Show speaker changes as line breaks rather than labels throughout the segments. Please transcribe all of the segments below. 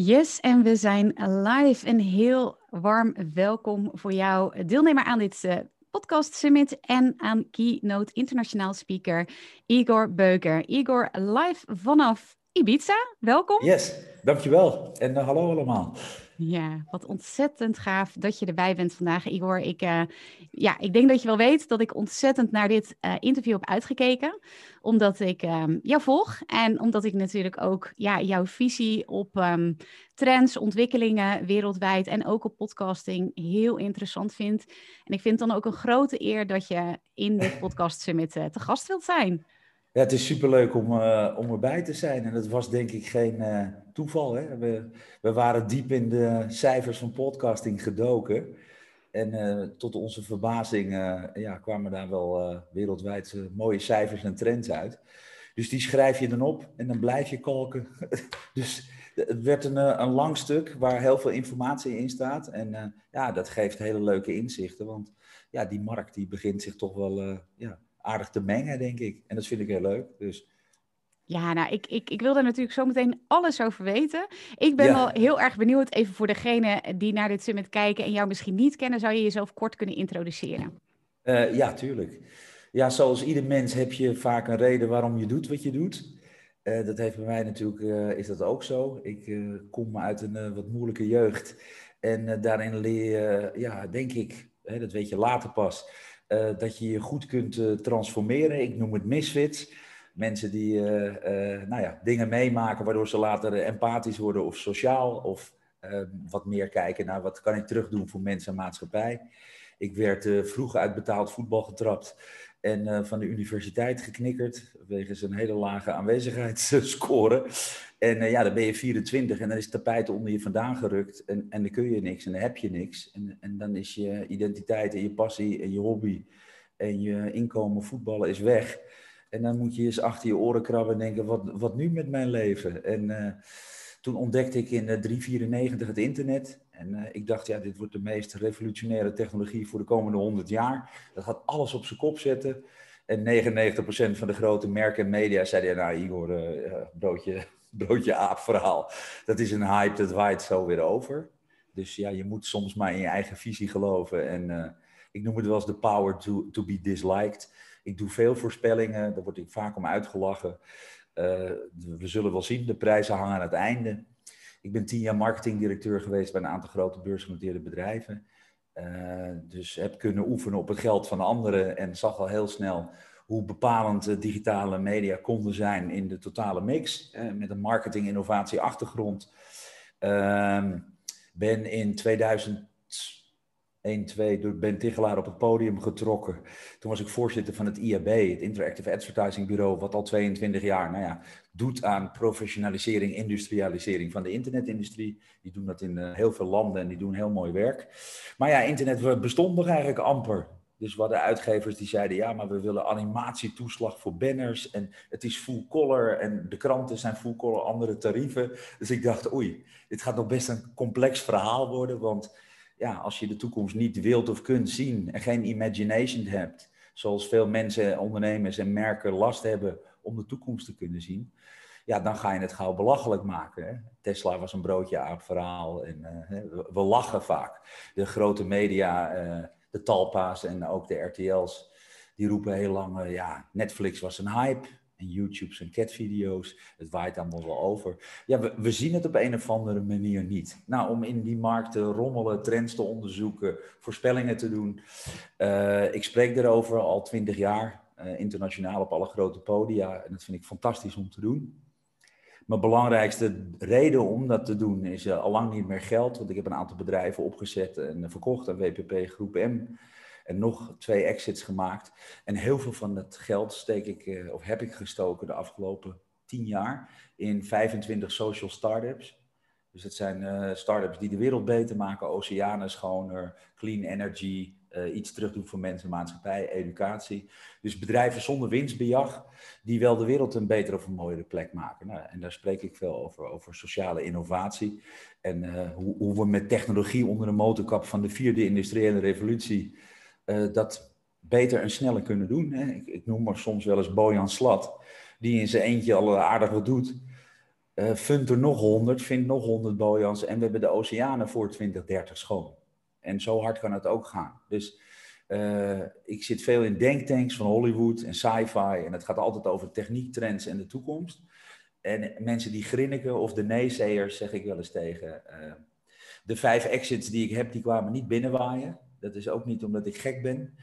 Yes, en we zijn live. Een heel warm welkom voor jou, deelnemer aan dit uh, podcast summit en aan keynote internationaal speaker Igor Beuker. Igor, live vanaf Ibiza. Welkom.
Yes, dankjewel. En uh, hallo allemaal.
Ja, wat ontzettend gaaf dat je erbij bent vandaag, Igor. Ik, uh, ja, ik denk dat je wel weet dat ik ontzettend naar dit uh, interview heb uitgekeken. Omdat ik um, jou volg en omdat ik natuurlijk ook ja, jouw visie op um, trends, ontwikkelingen wereldwijd en ook op podcasting heel interessant vind. En ik vind het dan ook een grote eer dat je in dit podcast summit uh, te gast wilt zijn.
Het is superleuk om, uh, om erbij te zijn. En dat was denk ik geen uh, toeval. Hè? We, we waren diep in de cijfers van podcasting gedoken. En uh, tot onze verbazing ja, kwamen daar wel wereldwijd mooie cijfers en trends uit. Dus die schrijf je dan op en dan blijf je kalken. dus het werd een, een lang stuk waar heel veel informatie in staat. En ja, dat geeft hele leuke inzichten. Want ja, die markt die begint zich toch wel ja, aardig te mengen, denk ik. En dat vind ik heel leuk. Dus.
Ja, nou, ik, ik, ik wil daar natuurlijk zo meteen alles over weten. Ik ben ja. wel heel erg benieuwd, even voor degene die naar dit summit kijken en jou misschien niet kennen, zou je jezelf kort kunnen introduceren?
Uh, ja, tuurlijk. Ja, zoals ieder mens heb je vaak een reden waarom je doet wat je doet. Uh, dat heeft bij mij natuurlijk, uh, is dat ook zo. Ik kom uit een wat moeilijke jeugd. En daarin leer je, ja, denk ik, hè, dat weet je later pas, uh, dat je je goed kunt uh, transformeren. Ik noem het misfits. Mensen die uh, nou ja, dingen meemaken waardoor ze later empathisch worden of sociaal. Of wat meer kijken naar wat kan ik terugdoen voor mensen en maatschappij. Ik werd vroeg uit betaald voetbal getrapt en van de universiteit geknikkerd. Wegens een hele lage aanwezigheidsscore. En uh, ja, dan ben je 24 en dan is het tapijt onder je vandaan gerukt. En, en dan kun je niks en dan heb je niks. En, en dan is je identiteit en je passie en je hobby en je inkomen voetballen is weg. En dan moet je eens achter je oren krabben en denken, wat, wat nu met mijn leven? En uh, toen ontdekte ik in 394 het internet. En uh, ik dacht, ja, dit wordt de meest revolutionaire technologie voor de komende 100 jaar. Dat gaat alles op zijn kop zetten. En 99% van de grote merken en media zeiden, ja, nou Igor, broodje, broodje aap verhaal. Dat is een hype, dat waait zo weer over. Dus ja, je moet soms maar in je eigen visie geloven. En uh, ik noem het wel eens de power to, to be disliked. Ik doe veel voorspellingen, daar word ik vaak om uitgelachen. Uh, we zullen wel zien, de prijzen hangen aan het einde. Ik ben tien jaar marketingdirecteur geweest bij een aantal grote beursgenoteerde bedrijven. Uh, dus heb kunnen oefenen op het geld van anderen en zag al heel snel hoe bepalend digitale media konden zijn in de totale mix. Eh, met een marketing-innovatie achtergrond. Uh, ben in 2001, 2 door Ben Tichelaar op het podium getrokken. Toen was ik voorzitter van het IAB, het Interactive Advertising Bureau, wat al 22 jaar nou ja, doet aan professionalisering, industrialisering van de internetindustrie. Die doen dat in uh, heel veel landen en die doen heel mooi werk. Maar ja, internet bestond nog eigenlijk amper. Dus we hadden uitgevers die zeiden, ja, maar we willen animatietoeslag voor banners en het is full color en de kranten zijn full color, andere tarieven. Dus ik dacht, oei, dit gaat nog best een complex verhaal worden, want ja, als je de toekomst niet wilt of kunt zien en geen imagination hebt, zoals veel mensen, ondernemers en merken last hebben om de toekomst te kunnen zien, ja, dan ga je het gauw belachelijk maken. Hè? Tesla was een broodje aap verhaal en uh, we lachen vaak. De grote media... Uh, de Talpa's en ook de RTL's, die roepen heel lang, uh, ja, Netflix was een hype. En YouTube zijn catvideo's. Het waait allemaal wel over. Ja, we, zien het op een of andere manier niet. Nou, om in die markt te rommelen, trends te onderzoeken, voorspellingen te doen. Uh, ik spreek erover al twintig jaar, uh, internationaal op alle grote podia. En dat vind ik fantastisch om te doen. Mijn belangrijkste reden om dat te doen is uh, al lang niet meer geld. Want ik heb een aantal bedrijven opgezet en verkocht aan WPP Groep M. En nog twee exits gemaakt. En heel veel van dat geld steek ik, uh, of heb ik gestoken de afgelopen tien jaar in 25 social startups. Dus dat zijn uh, startups die de wereld beter maken. Oceanen schoner, clean energy, uh, iets terug doen voor mensen, maatschappij, educatie. Dus bedrijven zonder winstbejag, die wel de wereld een betere of een mooiere plek maken. Nou, en daar spreek ik veel over, over sociale innovatie. En hoe, hoe, we met technologie onder de motorkap van de vierde industriële revolutie uh, dat beter en sneller kunnen doen. Hè. Ik, ik, noem maar soms wel eens Bojan Slat, die in zijn eentje al aardig wat doet. Uh, vind er nog 100, vind nog 100 Bojans en we hebben de oceanen voor 2030 schoon. En zo hard kan het ook gaan. Dus uh, ik zit veel in denktanks van Hollywood en sci-fi en het gaat altijd over techniektrends en de toekomst. En mensen die grinniken of de naysayers zeg ik wel eens tegen. De vijf exits die ik heb, die kwamen niet binnenwaaien. Dat is ook niet omdat ik gek ben.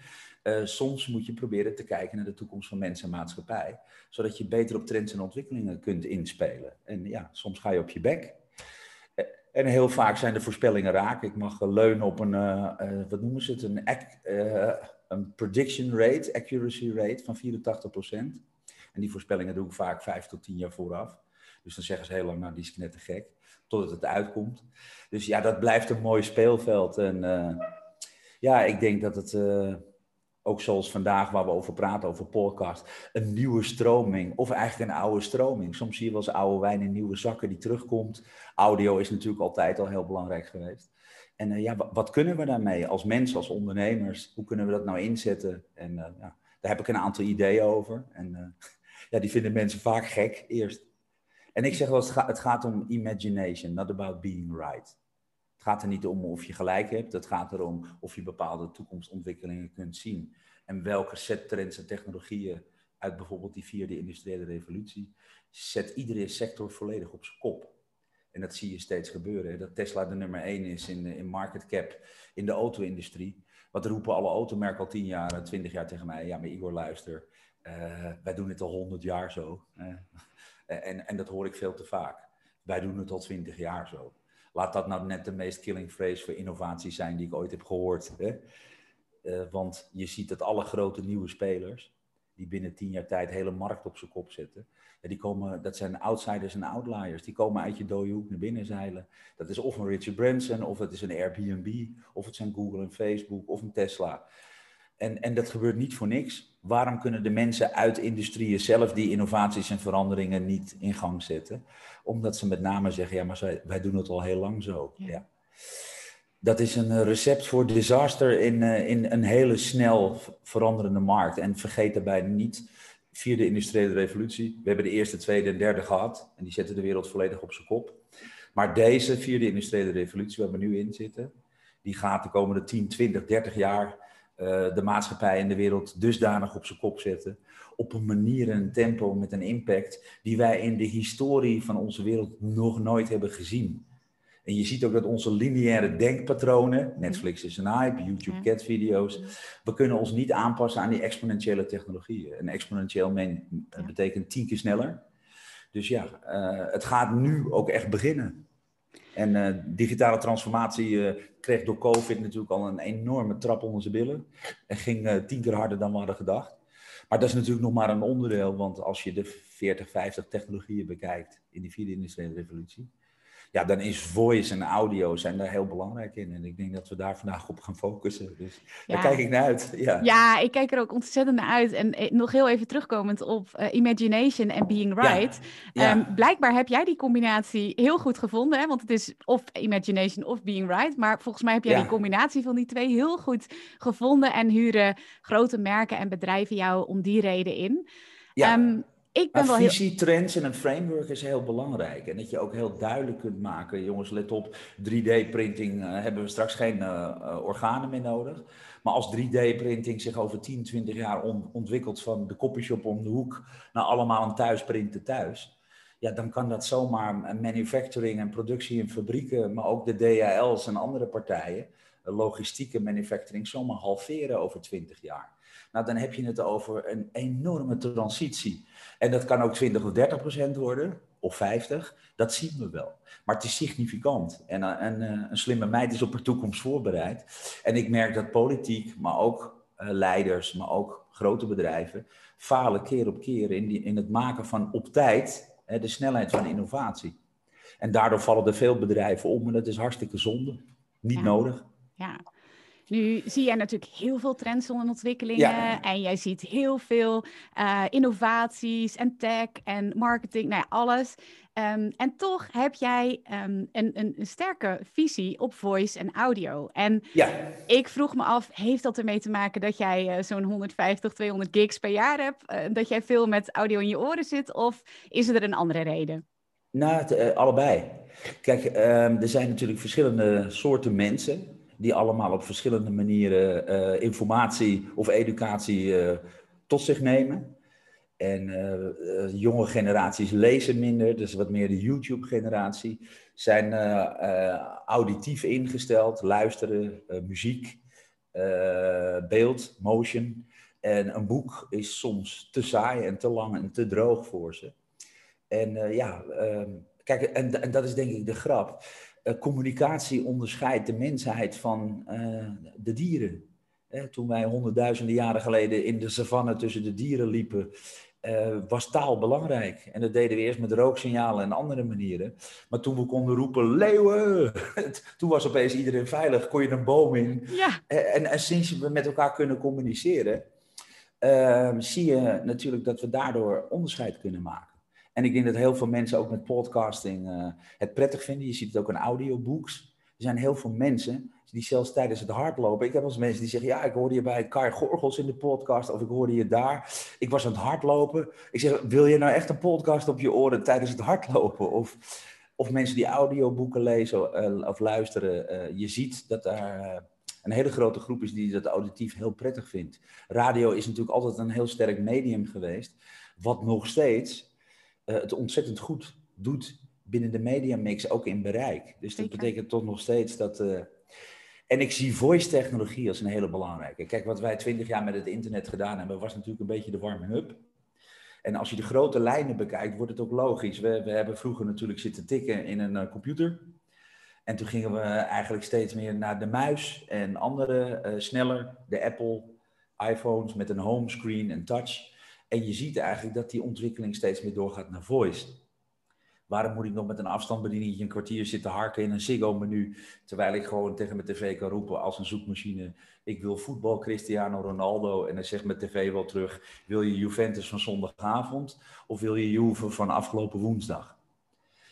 Uh, soms moet je proberen te kijken naar de toekomst van mensen en maatschappij, zodat je beter op trends en ontwikkelingen kunt inspelen. En ja, soms ga je op je bek. Uh, en heel vaak zijn de voorspellingen raak. Ik mag leunen op een, wat noemen ze het, een, een prediction rate, accuracy rate van 84%. En die voorspellingen doe ik vaak vijf tot tien jaar vooraf. Dus dan zeggen ze heel lang, nou die is net te gek, totdat het uitkomt. Dus ja, dat blijft een mooi speelveld. En ja, ik denk dat het ook zoals vandaag waar we over praten, over podcast, een nieuwe stroming of eigenlijk een oude stroming. Soms zie je wel eens oude wijn in nieuwe zakken die terugkomt. Audio is natuurlijk altijd al heel belangrijk geweest. En uh, ja, wat kunnen we daarmee als mensen, als ondernemers? Hoe kunnen we dat nou inzetten? En uh, ja, daar heb ik een aantal ideeën over. En ja, die vinden mensen vaak gek eerst. En ik zeg wel, het gaat om imagination, not about being right. Gaat er niet om of je gelijk hebt, het gaat erom of je bepaalde toekomstontwikkelingen kunt zien. En welke set trends en technologieën uit bijvoorbeeld die vierde industriële revolutie zet iedere sector volledig op zijn kop. En dat zie je steeds gebeuren. Dat Tesla de nummer één is in, in market cap in de auto-industrie. Wat roepen alle automerken al tien jaar, twintig jaar tegen mij. Ja, maar Igor, luister. Uh, wij doen het al honderd jaar zo. En, en dat hoor ik veel te vaak. Wij doen het al twintig jaar zo. Laat dat nou net de meest killing phrase voor innovatie zijn die ik ooit heb gehoord. Hè? Uh, want je ziet dat alle grote nieuwe spelers, die binnen tien jaar tijd hele markt op zijn kop zetten, die komen, dat zijn outsiders en outliers. Die komen uit je dode hoek naar binnen zeilen. Dat is of een Richard Branson, of het is een Airbnb, of het zijn Google en Facebook, of een Tesla. En, en dat gebeurt niet voor niks. Waarom kunnen de mensen uit industrieën zelf die innovaties en veranderingen niet in gang zetten? Omdat ze met name zeggen, ja, maar wij, wij doen het al heel lang zo. Ja. ja. Dat is een recept voor disaster in, uh, in een hele snel veranderende markt. En vergeet daarbij niet, vierde industriële revolutie. We hebben de eerste, tweede en derde gehad. En die zetten de wereld volledig op zijn kop. Maar deze vierde industriële revolutie waar we nu in zitten, die gaat de komende 10, 20, 30 jaar de maatschappij en de wereld dusdanig op zijn kop zetten. Op een manier en een tempo met een impact die wij in de historie van onze wereld nog nooit hebben gezien. En je ziet ook dat onze lineaire denkpatronen, Netflix is een hype, YouTube cat video's, we kunnen ons niet aanpassen aan die exponentiële technologieën. En exponentieel men, betekent tien keer sneller. Dus ja, uh, het gaat nu ook echt beginnen. En uh, digitale transformatie uh, kreeg door COVID natuurlijk al een enorme trap onder zijn billen. En ging uh, tien keer harder dan we hadden gedacht. Maar dat is natuurlijk nog maar een onderdeel, want als je de 40, 50 technologieën bekijkt in die vierde industriële revolutie, ja, dan is voice en audio zijn daar heel belangrijk in. En ik denk dat we daar vandaag op gaan focussen. Dus ja. daar kijk ik naar uit. Ja.
ja, ik kijk er ook ontzettend naar uit. En eh, nog heel even terugkomend op uh, imagination en being right. Ja. Um, blijkbaar heb jij die combinatie heel goed gevonden. Hè? Want het is of imagination of being right. Maar volgens mij heb jij die combinatie van die twee heel goed gevonden. En huren grote merken en bedrijven jou om die reden in.
Ja. Um, ik ben wel visie, heel... trends en een framework is heel belangrijk. En dat je ook heel duidelijk kunt maken, jongens, let op, 3D-printing uh, hebben we straks geen uh, uh, organen meer nodig. Maar als 3D-printing zich over 10, 20 jaar on ontwikkelt van de copyshop om de hoek naar allemaal een thuisprinten thuis. Ja, dan kan dat zomaar manufacturing en productie in fabrieken, maar ook de DHL's en andere partijen, logistieke manufacturing, zomaar halveren over 20 jaar. Nou, dan heb je het over een enorme transitie. En dat kan ook 20 of 30 procent worden, of 50. Dat zien we wel. Maar het is significant. En een, eh, een, slimme meid is op haar toekomst voorbereid. En ik merk dat politiek, maar ook uh, leiders, maar ook grote bedrijven, falen keer op keer in, die, in het maken van op tijd de snelheid van innovatie. En daardoor vallen er veel bedrijven om en dat is hartstikke zonde. Niet
ja.
nodig.
Ja, nu zie jij natuurlijk heel veel trends en ontwikkelingen. Ja. En jij ziet heel veel uh, innovaties en tech en marketing, nou ja, alles. Um, en toch heb jij um, een, een, een, sterke visie op voice en audio. En
ja.
ik vroeg me af, heeft dat ermee te maken dat jij uh, zo'n 150, 200 gigs per jaar hebt? Uh, dat jij veel met audio in je oren zit? Of is er een andere reden?
Nou, uh, allebei. Kijk, ehm, er zijn natuurlijk verschillende soorten mensen die allemaal op verschillende manieren uh, informatie of educatie uh, tot zich nemen. En jonge generaties lezen minder, dus wat meer de YouTube-generatie, zijn auditief ingesteld, luisteren, muziek, beeld, motion. En een boek is soms te saai en te lang en te droog voor ze. En ja, uh, kijk, en, en, dat is denk ik de grap. Uh, communicatie onderscheidt de mensheid van eh, de dieren. toen wij honderdduizenden jaren geleden in de savanne tussen de dieren liepen, was taal belangrijk. En dat deden we eerst met rooksignalen en andere manieren. Maar toen we konden roepen, leeuwen, toen was opeens iedereen veilig, kon je een boom in. Ja. En, en sinds we met elkaar kunnen communiceren, ehm, zie je natuurlijk dat we daardoor onderscheid kunnen maken. En ik denk dat heel veel mensen ook met podcasting uh, het prettig vinden. Je ziet het ook in audiobooks. Er zijn heel veel mensen die zelfs tijdens het hardlopen. Ik heb als mensen die zeggen: Ja, ik hoorde je bij Kai Gorgels in de podcast. Of ik hoorde je daar. Ik was aan het hardlopen. Ik zeg: Wil je nou echt een podcast op je oren tijdens het hardlopen? Of, of mensen die audioboeken lezen uh, of luisteren. Uh, je ziet dat daar een hele grote groep is die dat auditief heel prettig vindt. Radio is natuurlijk altijd een heel sterk medium geweest. Wat nog steeds uh, het ontzettend goed doet binnen de mediamix, ook in bereik. Dus dat betekent toch nog steeds dat. Uh, en ik zie voice-technologie als een hele belangrijke. Kijk, wat wij twintig jaar met het internet gedaan hebben, was natuurlijk een beetje de warming-up. En als je de grote lijnen bekijkt, wordt het ook logisch. We, we hebben vroeger natuurlijk zitten tikken in een uh, computer. En toen gingen we eigenlijk steeds meer naar de muis en andere, uh, sneller, de Apple iPhones met een homescreen en touch. En je ziet eigenlijk dat die ontwikkeling steeds meer doorgaat naar voice. Waarom moet ik nog met een afstandsbediening een kwartier zitten harken in een Ziggo-menu, terwijl ik gewoon tegen mijn tv kan roepen als een zoekmachine, ik wil voetbal Cristiano Ronaldo, en dan zegt mijn tv wel terug, wil je Juventus van zondagavond of wil je Juve van afgelopen woensdag?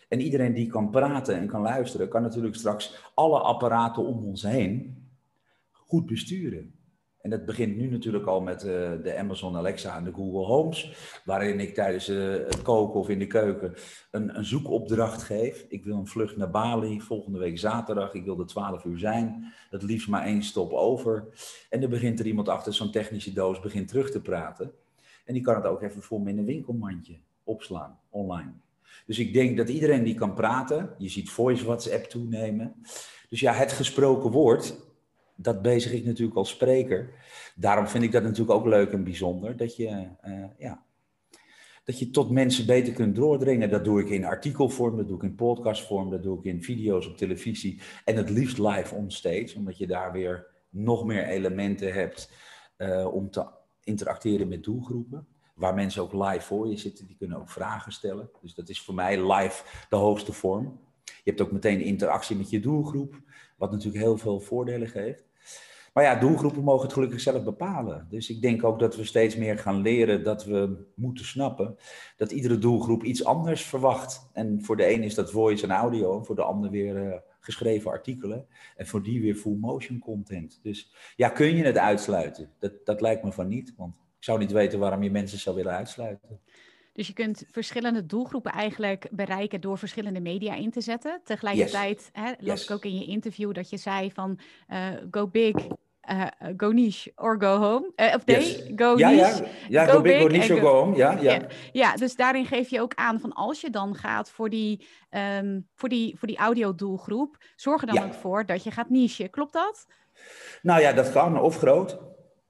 En iedereen die kan praten en kan luisteren, kan natuurlijk straks alle apparaten om ons heen goed besturen. En dat begint nu natuurlijk al met uh, de Amazon Alexa en de Google Homes, waarin ik tijdens uh, het koken of in de keuken een, een, zoekopdracht geef. Ik wil een vlucht naar Bali volgende week zaterdag. Ik wil er 12 uur zijn. Het liefst maar één stop over. En dan begint er iemand achter zo'n technische doos begint terug te praten. En die kan het ook even voor me in een winkelmandje opslaan, online. Dus ik denk dat iedereen die kan praten, je ziet voice WhatsApp toenemen. Dus ja, het gesproken woord, dat bezig ik natuurlijk als spreker. Daarom vind ik dat natuurlijk ook leuk en bijzonder. Dat je, uh, ja, dat je tot mensen beter kunt doordringen. Dat doe ik in artikelvorm, dat doe ik in podcastvorm, dat doe ik in video's op televisie. En het liefst live onstage, omdat je daar weer nog meer elementen hebt uh, om te interacteren met doelgroepen. Waar mensen ook live voor je zitten, die kunnen ook vragen stellen. Dus dat is voor mij live de hoogste vorm. Je hebt ook meteen interactie met je doelgroep, wat natuurlijk heel veel voordelen geeft. Maar ja, doelgroepen mogen het gelukkig zelf bepalen. Dus ik denk ook dat we steeds meer gaan leren dat we moeten snappen dat iedere doelgroep iets anders verwacht. En voor de een is dat voice en audio, en voor de ander weer uh, geschreven artikelen. En voor die weer full motion content. Dus ja, kun je het uitsluiten? Dat, dat lijkt me van niet, want ik zou niet weten waarom je mensen zou willen uitsluiten.
Dus je kunt verschillende doelgroepen eigenlijk bereiken door verschillende media in te zetten. Tegelijkertijd hè, las ik ook in je interview dat je zei van uh, go big, uh, go niche or go home. Uh, of nee, go
ja,
niche.
Ja, ja go, big, go niche or go, home. Ja, ja.
ja, ja. dus daarin geef je ook aan van als je dan gaat voor die, um, voor die, voor die audiodoelgroep, zorg er dan ook voor dat je gaat niche. Klopt dat?
Nou ja, dat kan. Of groot.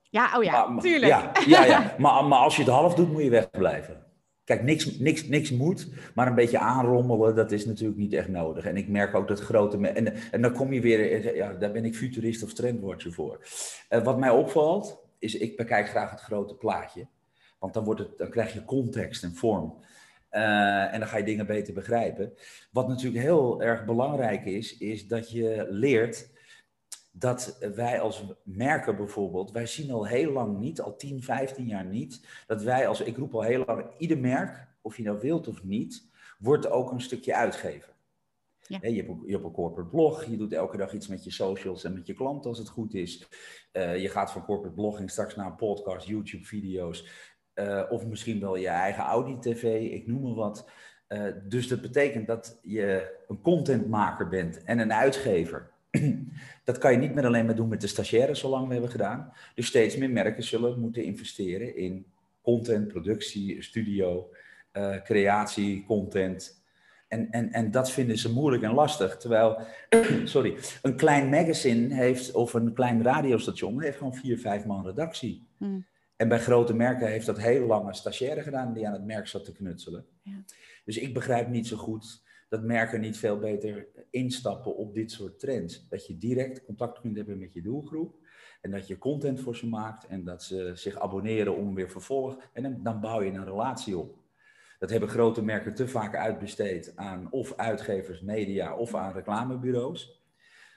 Ja, oh ja,
maar,
tuurlijk.
Ja, ja, ja. Maar, maar als je het half doet, moet je wegblijven. Kijk, niks, niks, niks moet, maar een beetje aanrommelen, dat is natuurlijk niet echt nodig. En ik merk ook dat grote... En, dan kom je weer, ja, daar ben ik futurist of trendwatcher voor. Uh, wat mij opvalt, is ik bekijk graag het grote plaatje. Want dan, wordt het, dan krijg je context en vorm. Uh, en dan ga je dingen beter begrijpen. Wat natuurlijk heel erg belangrijk is, is dat je leert dat wij als merken bijvoorbeeld, wij zien al heel lang niet, al 10, 15 jaar niet, dat wij als, ik roep al heel lang, ieder merk, of je nou wilt of niet, wordt ook een stukje uitgever. Ja. je, hebt, je hebt een corporate blog, je doet elke dag iets met je socials en met je klanten als het goed is. Uh, je gaat van corporate blogging straks naar een podcast, YouTube-video's, uh, of misschien wel je eigen Audi-tv, ik noem maar wat. Uh, dus dat betekent dat je een contentmaker bent en een uitgever. dat kan je niet meer alleen maar doen met de stagiaires, zolang we hebben gedaan. Dus steeds meer merken zullen moeten investeren in content, productie, studio, uh, creatie, content. En, en, en dat vinden ze moeilijk en lastig. Terwijl, sorry, een klein magazine heeft, of een klein radiostation, heeft gewoon vier, vijf man redactie. Hmm. En bij grote merken heeft dat heel lang een stagiaire gedaan die aan het merk zat te knutselen. Ja. Dus ik begrijp niet zo goed dat merken niet veel beter instappen op dit soort trends. Dat je direct contact kunt hebben met je doelgroep. En dat je content voor ze maakt en dat ze zich abonneren om weer vervolg. En dan, dan bouw je een relatie op. Dat hebben grote merken te vaak uitbesteed aan of uitgevers, media of aan reclamebureaus.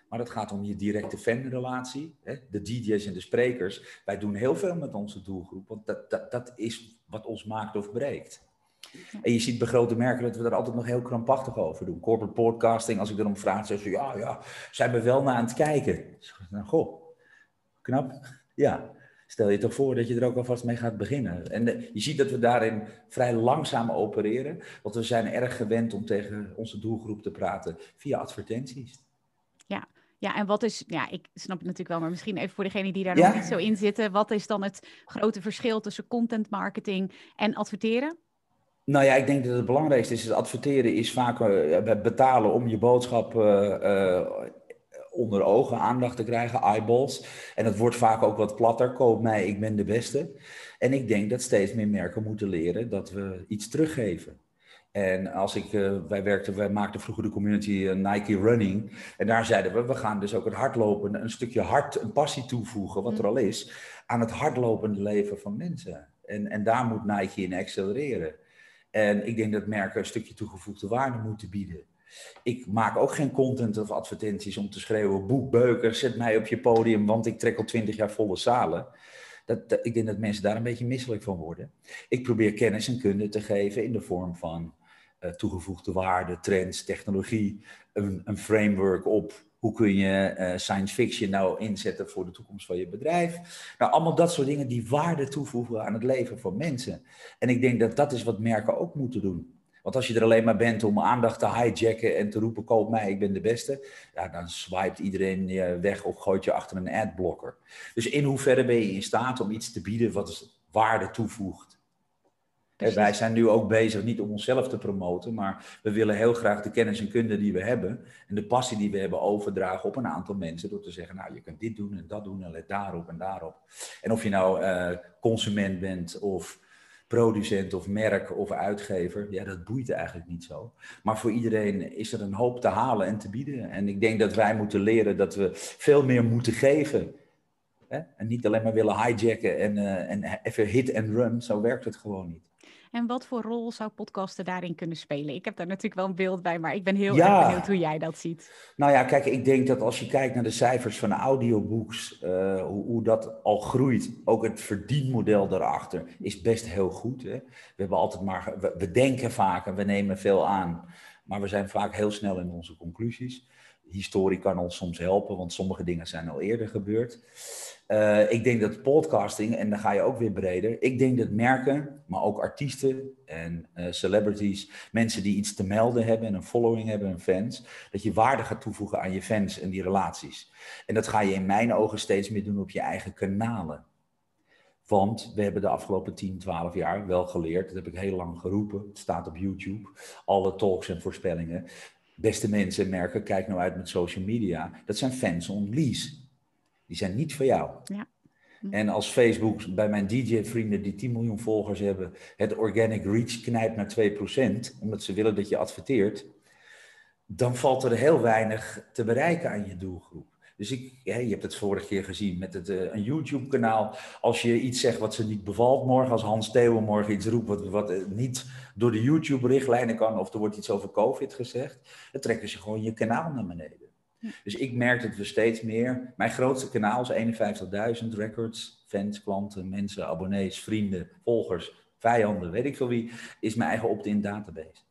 Maar het gaat om je directe fanrelatie. Hè? De DJ's en de sprekers. Wij doen heel veel met onze doelgroep, want dat, dat, dat is wat ons maakt of breekt. En je ziet bij grote merken dat we er altijd nog heel krampachtig over doen. Corporate podcasting, als ik erom vraag, zeggen ze ja, ja, zijn we wel naar aan het kijken. Nou, goh, knap. Ja, stel je toch voor dat je er ook alvast mee gaat beginnen. En je ziet dat we daarin vrij langzaam opereren, want we zijn erg gewend om tegen onze doelgroep te praten via advertenties.
Ja, ja, en wat is, ja, ik snap het natuurlijk wel, maar misschien even voor degenen die daar nog niet zo in zitten. Wat is dan het grote verschil tussen content marketing en adverteren?
Nou ja, ik denk dat het belangrijkste is, adverteren is vaak uh, betalen om je boodschap uh, onder ogen, aandacht te krijgen, eyeballs. En dat wordt vaak ook wat platter, koop mij, ik ben de beste. En ik denk dat steeds meer merken moeten leren dat we iets teruggeven. En als ik, wij werkten, wij maakten vroeger de community Nike Running. En daar zeiden we, we gaan dus ook het hardlopen, een stukje hart, een passie toevoegen, wat er mm. al is, aan het hardlopende leven van mensen. En, en daar moet Nike in accelereren. En ik denk dat merken een stukje toegevoegde waarde moeten bieden. Ik maak ook geen content of advertenties om te schreeuwen: Boek Beuker, zet mij op je podium, want ik trek al twintig jaar volle zalen. Dat, ik denk dat mensen daar een beetje misselijk van worden. Ik probeer kennis en kunde te geven in de vorm van uh, toegevoegde waarde, trends, technologie, een, een framework op hoe kun je uh, science fiction nou inzetten voor de toekomst van je bedrijf? Nou, allemaal dat soort dingen die waarde toevoegen aan het leven van mensen. En ik denk dat dat is wat merken ook moeten doen. Want als je er alleen maar bent om aandacht te hijacken en te roepen: koop mij, ik ben de beste. Ja, dan swipet iedereen je weg of gooit je achter een adblocker. Dus in hoeverre ben je in staat om iets te bieden wat waarde toevoegt wij zijn nu ook bezig, niet om onszelf te promoten, maar we willen heel graag de kennis en kunde die we hebben en de passie die we hebben overdragen op een aantal mensen. Door te zeggen, nou je kunt dit doen en dat doen en let daarop en daarop. En of je nou uh, consument bent of producent of merk of uitgever, ja dat boeit eigenlijk niet zo. Maar voor iedereen is er een hoop te halen en te bieden. En ik denk dat wij moeten leren dat we veel meer moeten geven. Hè? En niet alleen maar willen hijacken en, uh, en even hit and run, zo werkt het gewoon niet.
En wat voor rol zou podcasten daarin kunnen spelen? Ik heb daar natuurlijk wel een beeld bij, maar ik ben heel erg benieuwd hoe jij dat ziet.
Nou ja, kijk, ik denk dat als je kijkt naar de cijfers van audiobooks, uh, hoe, hoe, dat al groeit, ook het verdienmodel daarachter is best heel goed. Hè? We hebben altijd maar, we, we denken vaak en we nemen veel aan, maar we zijn vaak heel snel in onze conclusies. Historie kan ons soms helpen, want sommige dingen zijn al eerder gebeurd. Uh, ik denk dat podcasting, en dan ga je ook weer breder. Ik denk dat merken, maar ook artiesten en uh, celebrities, mensen die iets te melden hebben en een following hebben en fans, dat je waarde gaat toevoegen aan je fans en die relaties. En dat ga je in mijn ogen steeds meer doen op je eigen kanalen. Want we hebben de afgelopen 10, 12 jaar wel geleerd, dat heb ik heel lang geroepen, het staat op YouTube, alle talks en voorspellingen. Beste mensen, merken, kijk nou uit met social media. Dat zijn fans on lease. Die zijn niet voor jou. Ja. Hm. En als Facebook bij mijn DJ-vrienden die 10 miljoen volgers hebben, het organic reach knijpt naar 2%, omdat ze willen dat je adverteert, dan valt er heel weinig te bereiken aan je doelgroep. Dus ik, je hebt het vorige keer gezien met het, uh, een YouTube-kanaal. Als je iets zegt wat ze niet bevalt morgen, als Hans Theeuwen morgen iets roept wat, wat uh, niet door de YouTube-richtlijnen kan, of er wordt iets over COVID gezegd, dan trekken ze gewoon je kanaal naar beneden. Dus ik merk dat we steeds meer. Mijn grootste kanaal is 51.000 records, fans, klanten, mensen, abonnees, vrienden, volgers, vijanden, weet ik veel wie, is mijn eigen opt-in database.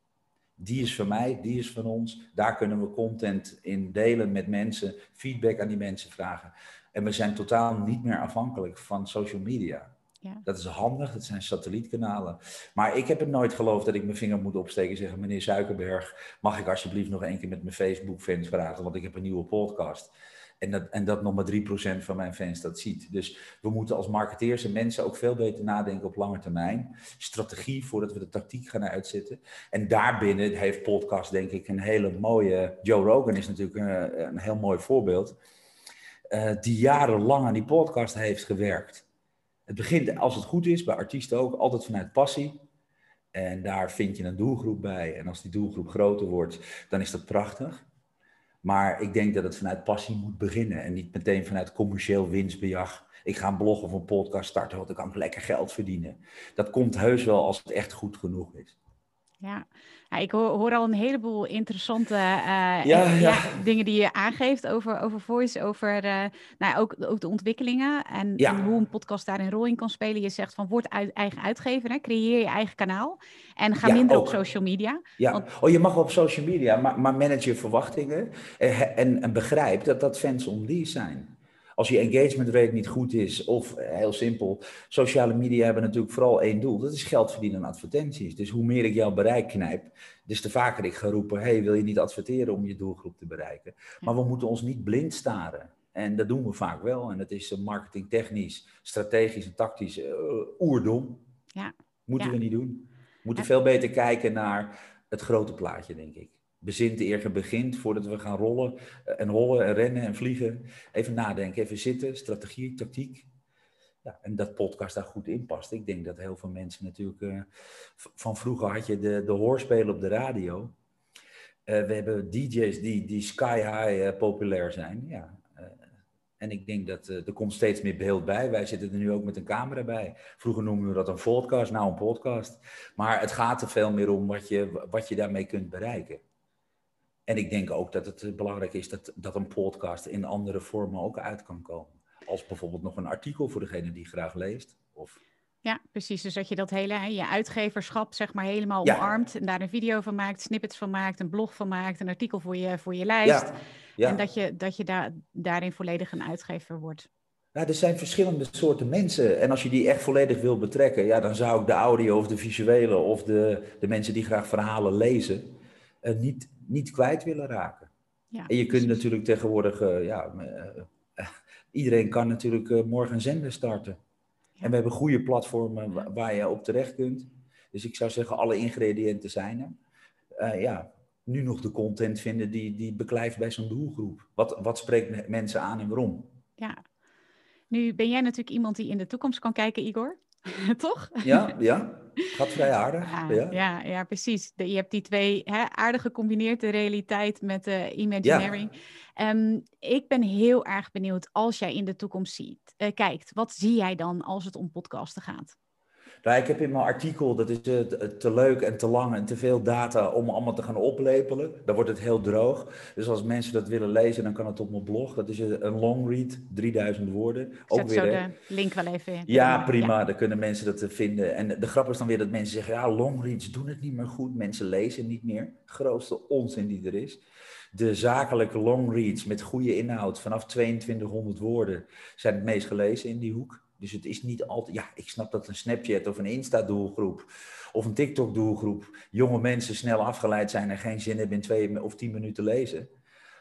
Die is van mij, die is van ons. Daar kunnen we content in delen met mensen, feedback aan die mensen vragen. En we zijn totaal niet meer afhankelijk van social media. Ja. Dat is handig, dat zijn satellietkanalen. Maar ik heb het nooit geloofd dat ik mijn vinger moet opsteken en zeggen: Meneer Suikerberg, mag ik alsjeblieft nog één keer met mijn Facebook-fans praten? Want ik heb een nieuwe podcast. En dat, en dat nog maar 3% van mijn fans dat ziet. Dus we moeten als marketeers en mensen ook veel beter nadenken op lange termijn. Strategie voordat we de tactiek gaan uitzetten. En daarbinnen heeft podcast denk ik een hele mooie... Joe Rogan is natuurlijk een, een heel mooi voorbeeld. Uh, die jarenlang aan die podcast heeft gewerkt. Het begint, als het goed is, bij artiesten ook, altijd vanuit passie. En daar vind je een doelgroep bij. En als die doelgroep groter wordt, dan is dat prachtig. Maar ik denk dat het vanuit passie moet beginnen en niet meteen vanuit commercieel winstbejag. Ik ga een blog of een podcast starten, want dan kan ik lekker geld verdienen. Dat komt heus wel als het echt goed genoeg is.
Ja, ja ik hoor, hoor, al een heleboel interessante uh, ja, dingen die je aangeeft over, over voice, over uh, nou, ook, ook de ontwikkelingen en, en, hoe een podcast daar een rol in kan spelen. Je zegt van word uit, eigen uitgever, hè? creëer je eigen kanaal en ga minder op social media.
Ja, want... oh, je mag op social media, maar, maar manage je verwachtingen en, en, en begrijp dat dat fans on lease zijn. Als je engagement rate niet goed is, of eh, heel simpel, sociale media hebben natuurlijk vooral één doel. Dat is geld verdienen aan advertenties. Dus hoe meer ik jouw bereik knijp, des te vaker ik ga roepen, hey, wil je niet adverteren om je doelgroep te bereiken? Maar we moeten ons niet blind staren. En dat doen we vaak wel. En dat is eh, marketingtechnisch, strategisch en tactisch uh, oerdom. Ja. Moeten we niet doen. We moeten veel beter kijken naar het grote plaatje, denk ik bezint eer begint, voordat we gaan rollen eh, en rollen en rennen en vliegen. Even nadenken, even zitten, strategie, tactiek. Ja, en dat podcast daar goed in past. Ik denk dat heel veel mensen natuurlijk... Uh, van vroeger had je de, de hoorspelen op de radio. Uh, we hebben DJ's die, die sky high populair zijn. Ja, en ik denk dat er komt steeds meer beeld bij. Wij zitten er nu ook met een camera bij. Vroeger noemden we dat een podcast, nou een podcast. Maar het gaat er veel meer om wat je, wat je daarmee kunt bereiken. En ik denk ook dat het eh, belangrijk is dat, dat een podcast in andere vormen ook uit kan komen. Als bijvoorbeeld nog een artikel voor degene die graag leest. Of...
Ja, precies. Dus dat je dat hele, je uitgeverschap zeg maar helemaal omarmt. En daar een video van maakt, snippets van maakt, een blog van maakt, een artikel voor je, voor je lijst. Ja. Ja. En dat je, dat je daar, daarin volledig een uitgever wordt.
Ja, er zijn verschillende soorten mensen. En als je die echt volledig wil betrekken, ja, dan zou ik de audio of de visuele of de, de mensen die graag verhalen lezen, uh, niet, niet kwijt willen raken. Ja, en je kunt natuurlijk tegenwoordig, uh, ja, uh, iedereen kan natuurlijk morgen een zender starten. En we hebben goede platformen waar je op terecht kunt. Dus ik zou zeggen, alle ingrediënten zijn er. ja, nu nog de content vinden die, die beklijft bij zo'n doelgroep. Wat, wat spreekt mensen aan en waarom?
Ja, nu ben jij natuurlijk iemand die in de toekomst kan kijken, Igor. Toch?
Ja, ja. Gaat vrij aardig.
Ja, ja. ja, precies. je hebt die twee hè, aardig gecombineerd, de realiteit met de imaginary. Um, ik ben heel erg benieuwd als jij in de toekomst ziet, uh, kijkt. Wat zie jij dan als het om podcasten gaat?
Nou, ik heb in mijn artikel, dat is uh, te leuk en te lang en te veel data om allemaal te gaan oplepelen. Dan wordt het heel droog. Dus als mensen dat willen lezen, dan kan het op mijn blog. Dat is een long read, 3000 woorden. Ik
ook weer, zo de link wel even in.
Ja, prima. Dan kunnen mensen dat vinden. En de grap is dan weer dat mensen zeggen, ja, long reads doen het niet meer goed. Mensen lezen niet meer. Grootste onzin die er is. De zakelijke long reads met goede inhoud vanaf 2200 woorden zijn het meest gelezen in die hoek. Dus het is niet altijd, ja, ik snap dat een Snapchat of een Insta-doelgroep of een TikTok-doelgroep jonge mensen snel afgeleid zijn en geen zin hebben in twee of tien minuten lezen.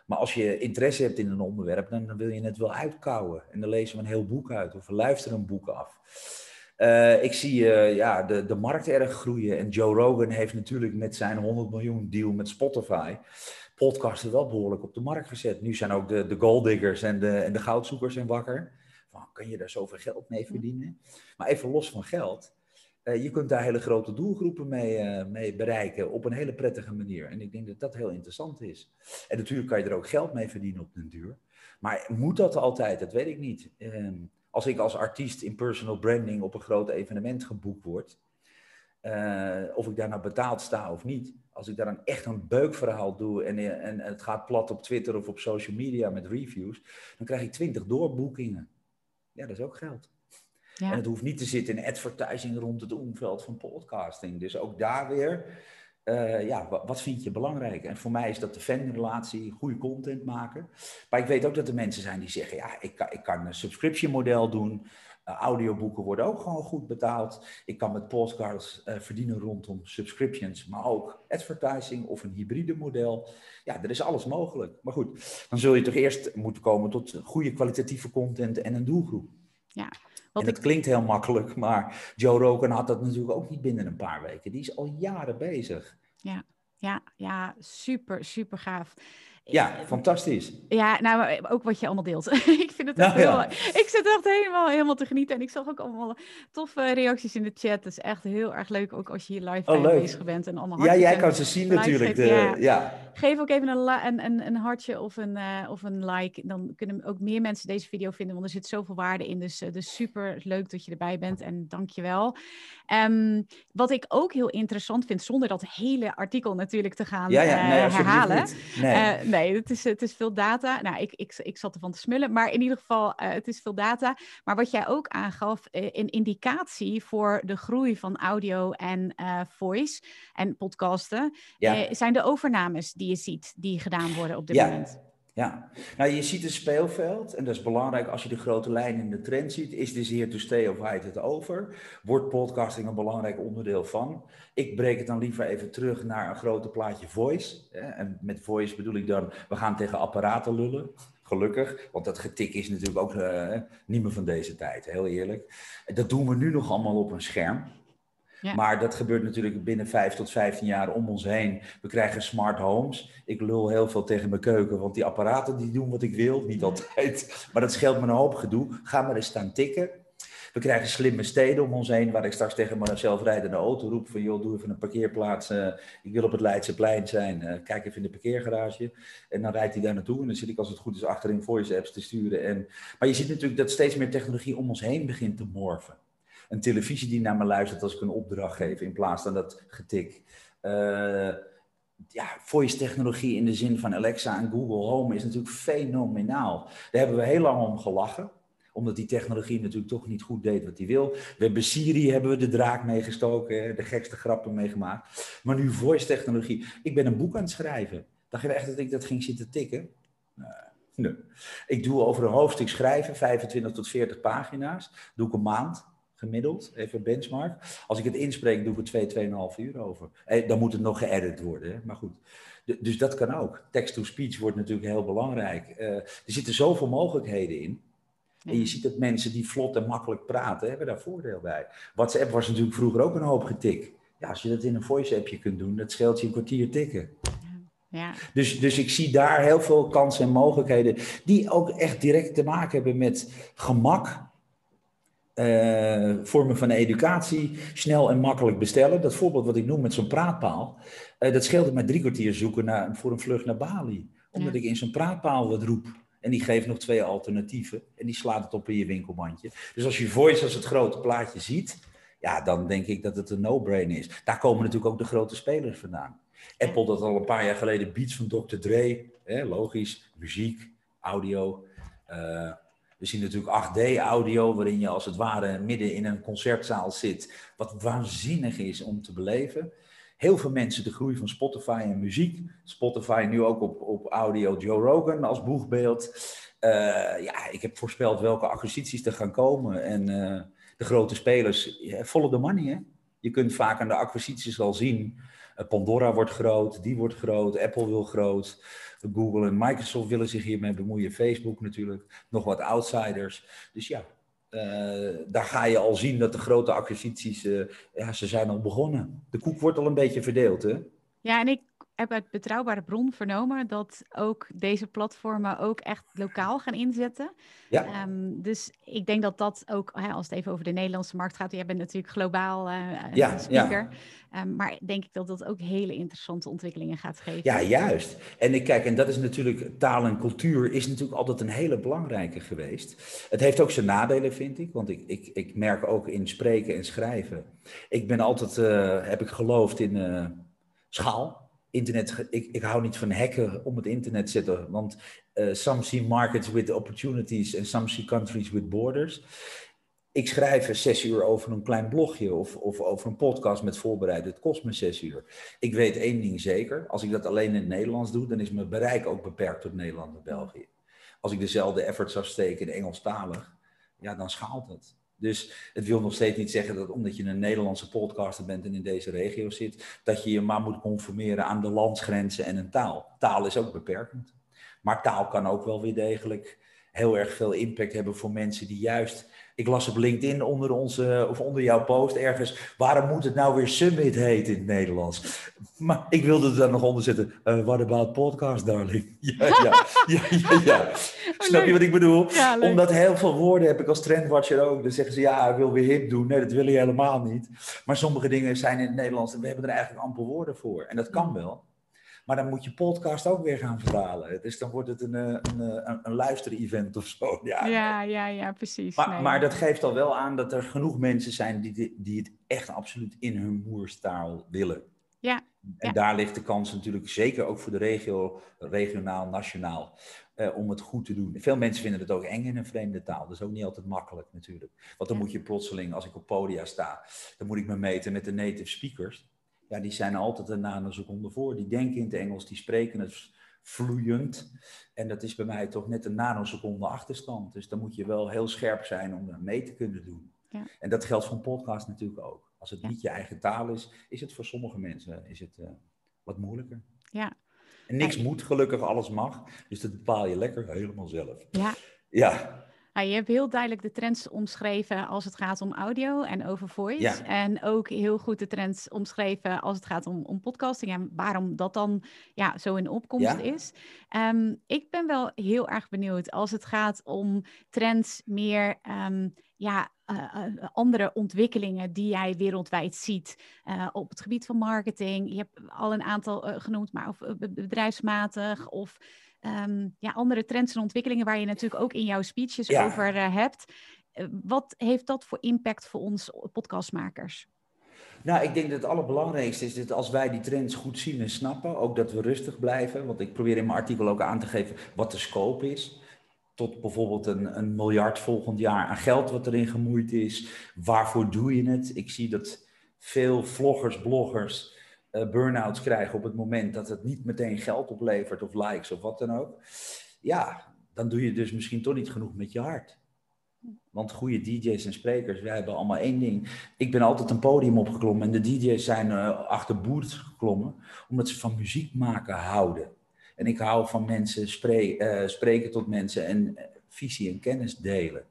Maar als je interesse hebt in een onderwerp, dan, wil je het wel uitkouwen. En dan lezen we een heel boek uit of we luisteren een boek af. Uh, ik zie uh, ja, de, de markt erg groeien. En Joe Rogan heeft natuurlijk met zijn 100 miljoen deal met Spotify podcasten wel behoorlijk op de markt gezet. Nu zijn ook de, de golddiggers en de, en de goudzoekers en wakker van, kan je daar zoveel geld mee verdienen? Maar even los van geld, uh, je kunt daar hele grote doelgroepen mee, uh, mee, bereiken op een hele prettige manier. En ik denk dat dat heel interessant is. En natuurlijk kan je er ook geld mee verdienen op den duur. Maar moet dat altijd? Dat weet ik niet. Uh, als ik als artiest in personal branding op een groot evenement geboekt word, uh, of ik daar nou betaald sta of niet, als ik daar een echt een beukverhaal doe en, en, het gaat plat op Twitter of op social media met reviews, dan krijg ik 20 doorboekingen. Ja, dat is ook geld. Ja. En het hoeft niet te zitten in advertising rond het omveld van podcasting. Dus ook daar weer, uh, ja, wat vind je belangrijk? En voor mij is dat de fanrelatie, goede content maken. Maar ik weet ook dat er mensen zijn die zeggen, ja, ik kan, ik kan een subscription model doen. Uh, audioboeken worden ook gewoon goed betaald. Ik kan met podcasts uh, verdienen rondom subscriptions, maar ook advertising of een hybride model. Ja, er is alles mogelijk. Maar goed, dan zul je toch eerst moeten komen tot goede kwalitatieve content en een doelgroep.
Ja,
en het klinkt heel makkelijk, maar Joe Rogan had dat natuurlijk ook niet binnen een paar weken. Die is al jaren bezig.
Ja, ja, ja super, super gaaf.
Ja, fantastisch.
Ja, nou, ook wat je allemaal deelt. ik vind het echt nou, heel... Ik zit echt helemaal, helemaal te genieten. En ik zag ook allemaal toffe reacties in de chat. Het is echt heel erg leuk, ook als je hier live oh, bezig bent. En allemaal
ja, jij kan ze zien natuurlijk. De, ja.
Geef ook even een, een, een, een hartje of een, uh, of een like. Dan kunnen ook meer mensen deze video vinden, want er zit zoveel waarde in. Dus, uh, dus super leuk dat je erbij bent en dank je wel. Um, wat ik ook heel interessant vind, zonder dat hele artikel natuurlijk te gaan ja, ja, uh, nee, herhalen. Nee nee, het is, het is veel data. Nou, ik, ik, ik zat ervan te smullen, maar in ieder geval, uh, het is veel data. Maar wat jij ook aangaf, uh, een indicatie voor de groei van audio en uh, voice en podcasten, ja. zijn de overnames die je ziet, die gedaan worden op dit ja. moment.
Ja, nou je ziet een speelveld en dat is belangrijk als je de grote lijn in de trend ziet. Is this here to stay of waait het over? Wordt podcasting een belangrijk onderdeel van? Ik breek het dan liever even terug naar een grote plaatje voice. En met voice bedoel ik dan, we gaan tegen apparaten lullen. Gelukkig, want dat getik is natuurlijk ook uh, niet meer van deze tijd, heel eerlijk. Dat doen we nu nog allemaal op een scherm. Maar dat gebeurt natuurlijk binnen 5 tot 15 jaar om ons heen. We krijgen smart homes. Ik lul heel veel tegen mijn keuken, want die apparaten die doen wat ik wil. Niet altijd, maar dat scheelt me een hoop gedoe. Ga maar eens staan tikken. We krijgen slimme steden om ons heen, waar ik straks tegen mijn zelfrijdende auto roep van joh, doe even een parkeerplaats. Uh, ik wil op het Leidseplein zijn. Uh, kijk even in de parkeergarage. En dan rijdt hij daar naartoe en dan zit ik als het goed is achterin voice apps te sturen. En, maar je ziet natuurlijk dat steeds meer technologie om ons heen begint te morfen een televisie die naar me luistert als ik een opdracht geef, in plaats van dat getik. Uh, ja, voice technologie in de zin van Alexa en Google Home is natuurlijk fenomenaal. Daar hebben we heel lang om gelachen omdat die technologie natuurlijk toch niet goed deed wat hij wil. We hebben Siri, hebben we de draak meegestoken, de gekste grappen meegemaakt. Maar nu voice technologie. Ik ben een boek aan het schrijven. Dacht je echt dat ik dat ging zitten tikken? Nee. Ik doe over een hoofdstuk schrijven, 25 tot 40 pagina's. Doe ik een maand gemiddeld, even benchmark. Als ik het inspreek, doe ik er 2, 2,5 uur over. Eh, dan moet het nog geëdit worden, hè? maar goed. dus dat kan ook. Text-to-speech wordt natuurlijk heel belangrijk. Uh, er zitten zoveel mogelijkheden in. En je ziet dat mensen die vlot en makkelijk praten, hebben daar voordeel bij. WhatsApp was natuurlijk vroeger ook een hoop getik. Ja, als je dat in een voice-appje kunt doen, dat scheelt je een kwartier tikken. Ja. Dus, dus ik zie daar heel veel kansen en mogelijkheden die ook echt direct te maken hebben met gemak uh, vormen van educatie snel en makkelijk bestellen. Dat voorbeeld wat ik noem met zo'n praatpaal, uh, dat scheelde mij drie kwartier zoeken naar, voor een vlucht naar Bali. Omdat ik in zo'n praatpaal wat roep. En die geeft nog twee alternatieven. En die slaat het op in je winkelmandje. Dus als je Voice als het grote plaatje ziet, ja, dan denk ik dat het een no-brainer is. Daar komen natuurlijk ook de grote spelers vandaan. Apple dat al een paar jaar geleden beats van Dr. Dre, hè, logisch, muziek, audio. Uh, we zien natuurlijk 8D-audio, waarin je als het ware midden in een concertzaal zit. Wat waanzinnig is om te beleven. Heel veel mensen de groei van Spotify en muziek. Spotify nu ook op, op audio Joe Rogan als boegbeeld. Uh, ja, ik heb voorspeld welke acquisities er gaan komen. En uh, de grote spelers, volle de money hè. Je kunt vaak aan de acquisities al zien. Uh, Pandora wordt groot, die wordt groot, Apple wil groot. Google en Microsoft willen zich hiermee bemoeien. Facebook natuurlijk, nog wat outsiders. Dus ja, uh, daar ga je al zien dat de grote acquisities, uh, ja, ze zijn al begonnen. De koek wordt al een beetje verdeeld, hè?
Ja, en ik heb uit betrouwbare bron vernomen dat ook deze platformen ook echt lokaal gaan inzetten. Ja. Um, dus ik denk dat dat ook, hè, als het even over de Nederlandse markt gaat, jij bent natuurlijk globaal uh, ja, speaker. Ja. Um, maar denk ik dat dat ook hele interessante ontwikkelingen gaat geven.
Ja, juist. En ik kijk, en dat is natuurlijk, taal en cultuur is natuurlijk altijd een hele belangrijke geweest. Het heeft ook zijn nadelen, vind ik. Want ik, ik, ik merk ook in spreken en schrijven. Ik ben altijd, uh, heb ik geloofd in uh, schaal internet, ik, ik hou niet van hacken om het internet zetten, want uh, some see markets with opportunities and some see countries with borders. Ik schrijf zes uur over een klein blogje of, of over een podcast met voorbereid. Het kost me zes uur. Ik weet één ding zeker. Als ik dat alleen in het Nederlands doe, dan is mijn bereik ook beperkt tot Nederland en België. Als ik dezelfde effort zou steken in Engelstalig, ja, dan schaalt het. Dus het wil nog steeds niet zeggen dat omdat je een Nederlandse podcaster bent en in deze regio zit, dat je je maar moet conformeren aan de landsgrenzen en een taal. Taal is ook beperkend. Maar taal kan ook wel weer degelijk heel erg veel impact hebben voor mensen die juist ik las op LinkedIn onder, onze, of onder jouw post ergens. Waarom moet het nou weer Summit heten in het Nederlands? Maar ik wilde er dan nog onder zetten. Uh, what about podcast, darling? ja, ja, ja, ja, ja. Snap je wat ik bedoel? Omdat heel veel woorden heb ik als trendwatcher ook. Dan zeggen ze ja, ik wil weer hip doen. Nee, dat wil je helemaal niet. Maar sommige dingen zijn in het Nederlands en we hebben er eigenlijk amper woorden voor. En dat kan wel. Maar dan moet je podcast ook weer gaan vertalen. Dus dan wordt het een, eh, een, eh, een, een luister-event of zo.
Ja, ja, ja, ja precies.
Maar, maar, dat geeft al wel aan dat er genoeg mensen zijn die, die het echt absoluut in hun moerstaal willen.
Ja.
En daar ligt de kans natuurlijk zeker ook voor de regio, regionaal, nationaal, eh, om het goed te doen. Veel mensen vinden het ook eng in een vreemde taal. Dat is ook niet altijd makkelijk natuurlijk. Want dan moet je plotseling, als ik op podia sta, dan moet ik me meten met de native speakers ja, die zijn altijd een nanoseconde voor. Die denken in het Engels, die spreken het vloeiend. En dat is bij mij toch net een nanoseconde achterstand. Dus dan moet je wel heel scherp zijn om mee te kunnen doen. Ja. En dat geldt voor een podcast natuurlijk ook. Als het niet je eigen taal is, is het voor sommige mensen is het, uh, wat moeilijker.
Ja.
En niks moet, gelukkig alles mag. Dus dat bepaal je lekker helemaal zelf.
Ja.
Ja.
Nou, je hebt heel duidelijk de trends omschreven als het gaat om audio en over voice. En ook heel goed de trends omschreven als het gaat om, om podcasting en waarom dat dan ja, zo in opkomst is. Um, ik ben wel heel erg benieuwd als het gaat om trends meer um, ja, uh, andere ontwikkelingen die jij wereldwijd ziet uh, op het gebied van marketing. Je hebt al een aantal genoemd, maar of bedrijfsmatig of um, ja, andere trends en ontwikkelingen waar je natuurlijk ook in jouw speeches over uh, hebt. Uh, wat heeft dat voor impact voor ons podcastmakers?
Nou, ik denk dat het allerbelangrijkste is dat als wij die trends goed zien en snappen, ook dat we rustig blijven. Want ik probeer in mijn artikel ook aan te geven wat de scope is. Tot bijvoorbeeld een, een miljard volgend jaar aan geld wat erin gemoeid is. Waarvoor doe je het? Ik zie dat veel vloggers, bloggers uh, burn-outs krijgen op het moment dat het niet meteen geld oplevert of likes of wat dan ook. Ja, dan doe je dus misschien toch niet genoeg met je hart. Want goede DJ's en sprekers, wij hebben allemaal één ding. Ik ben altijd een podium opgeklommen en de DJ's zijn uh, achter boerds geklommen, omdat ze van muziek maken houden. En ik hou van mensen uh, spreken tot mensen en visie en kennis delen.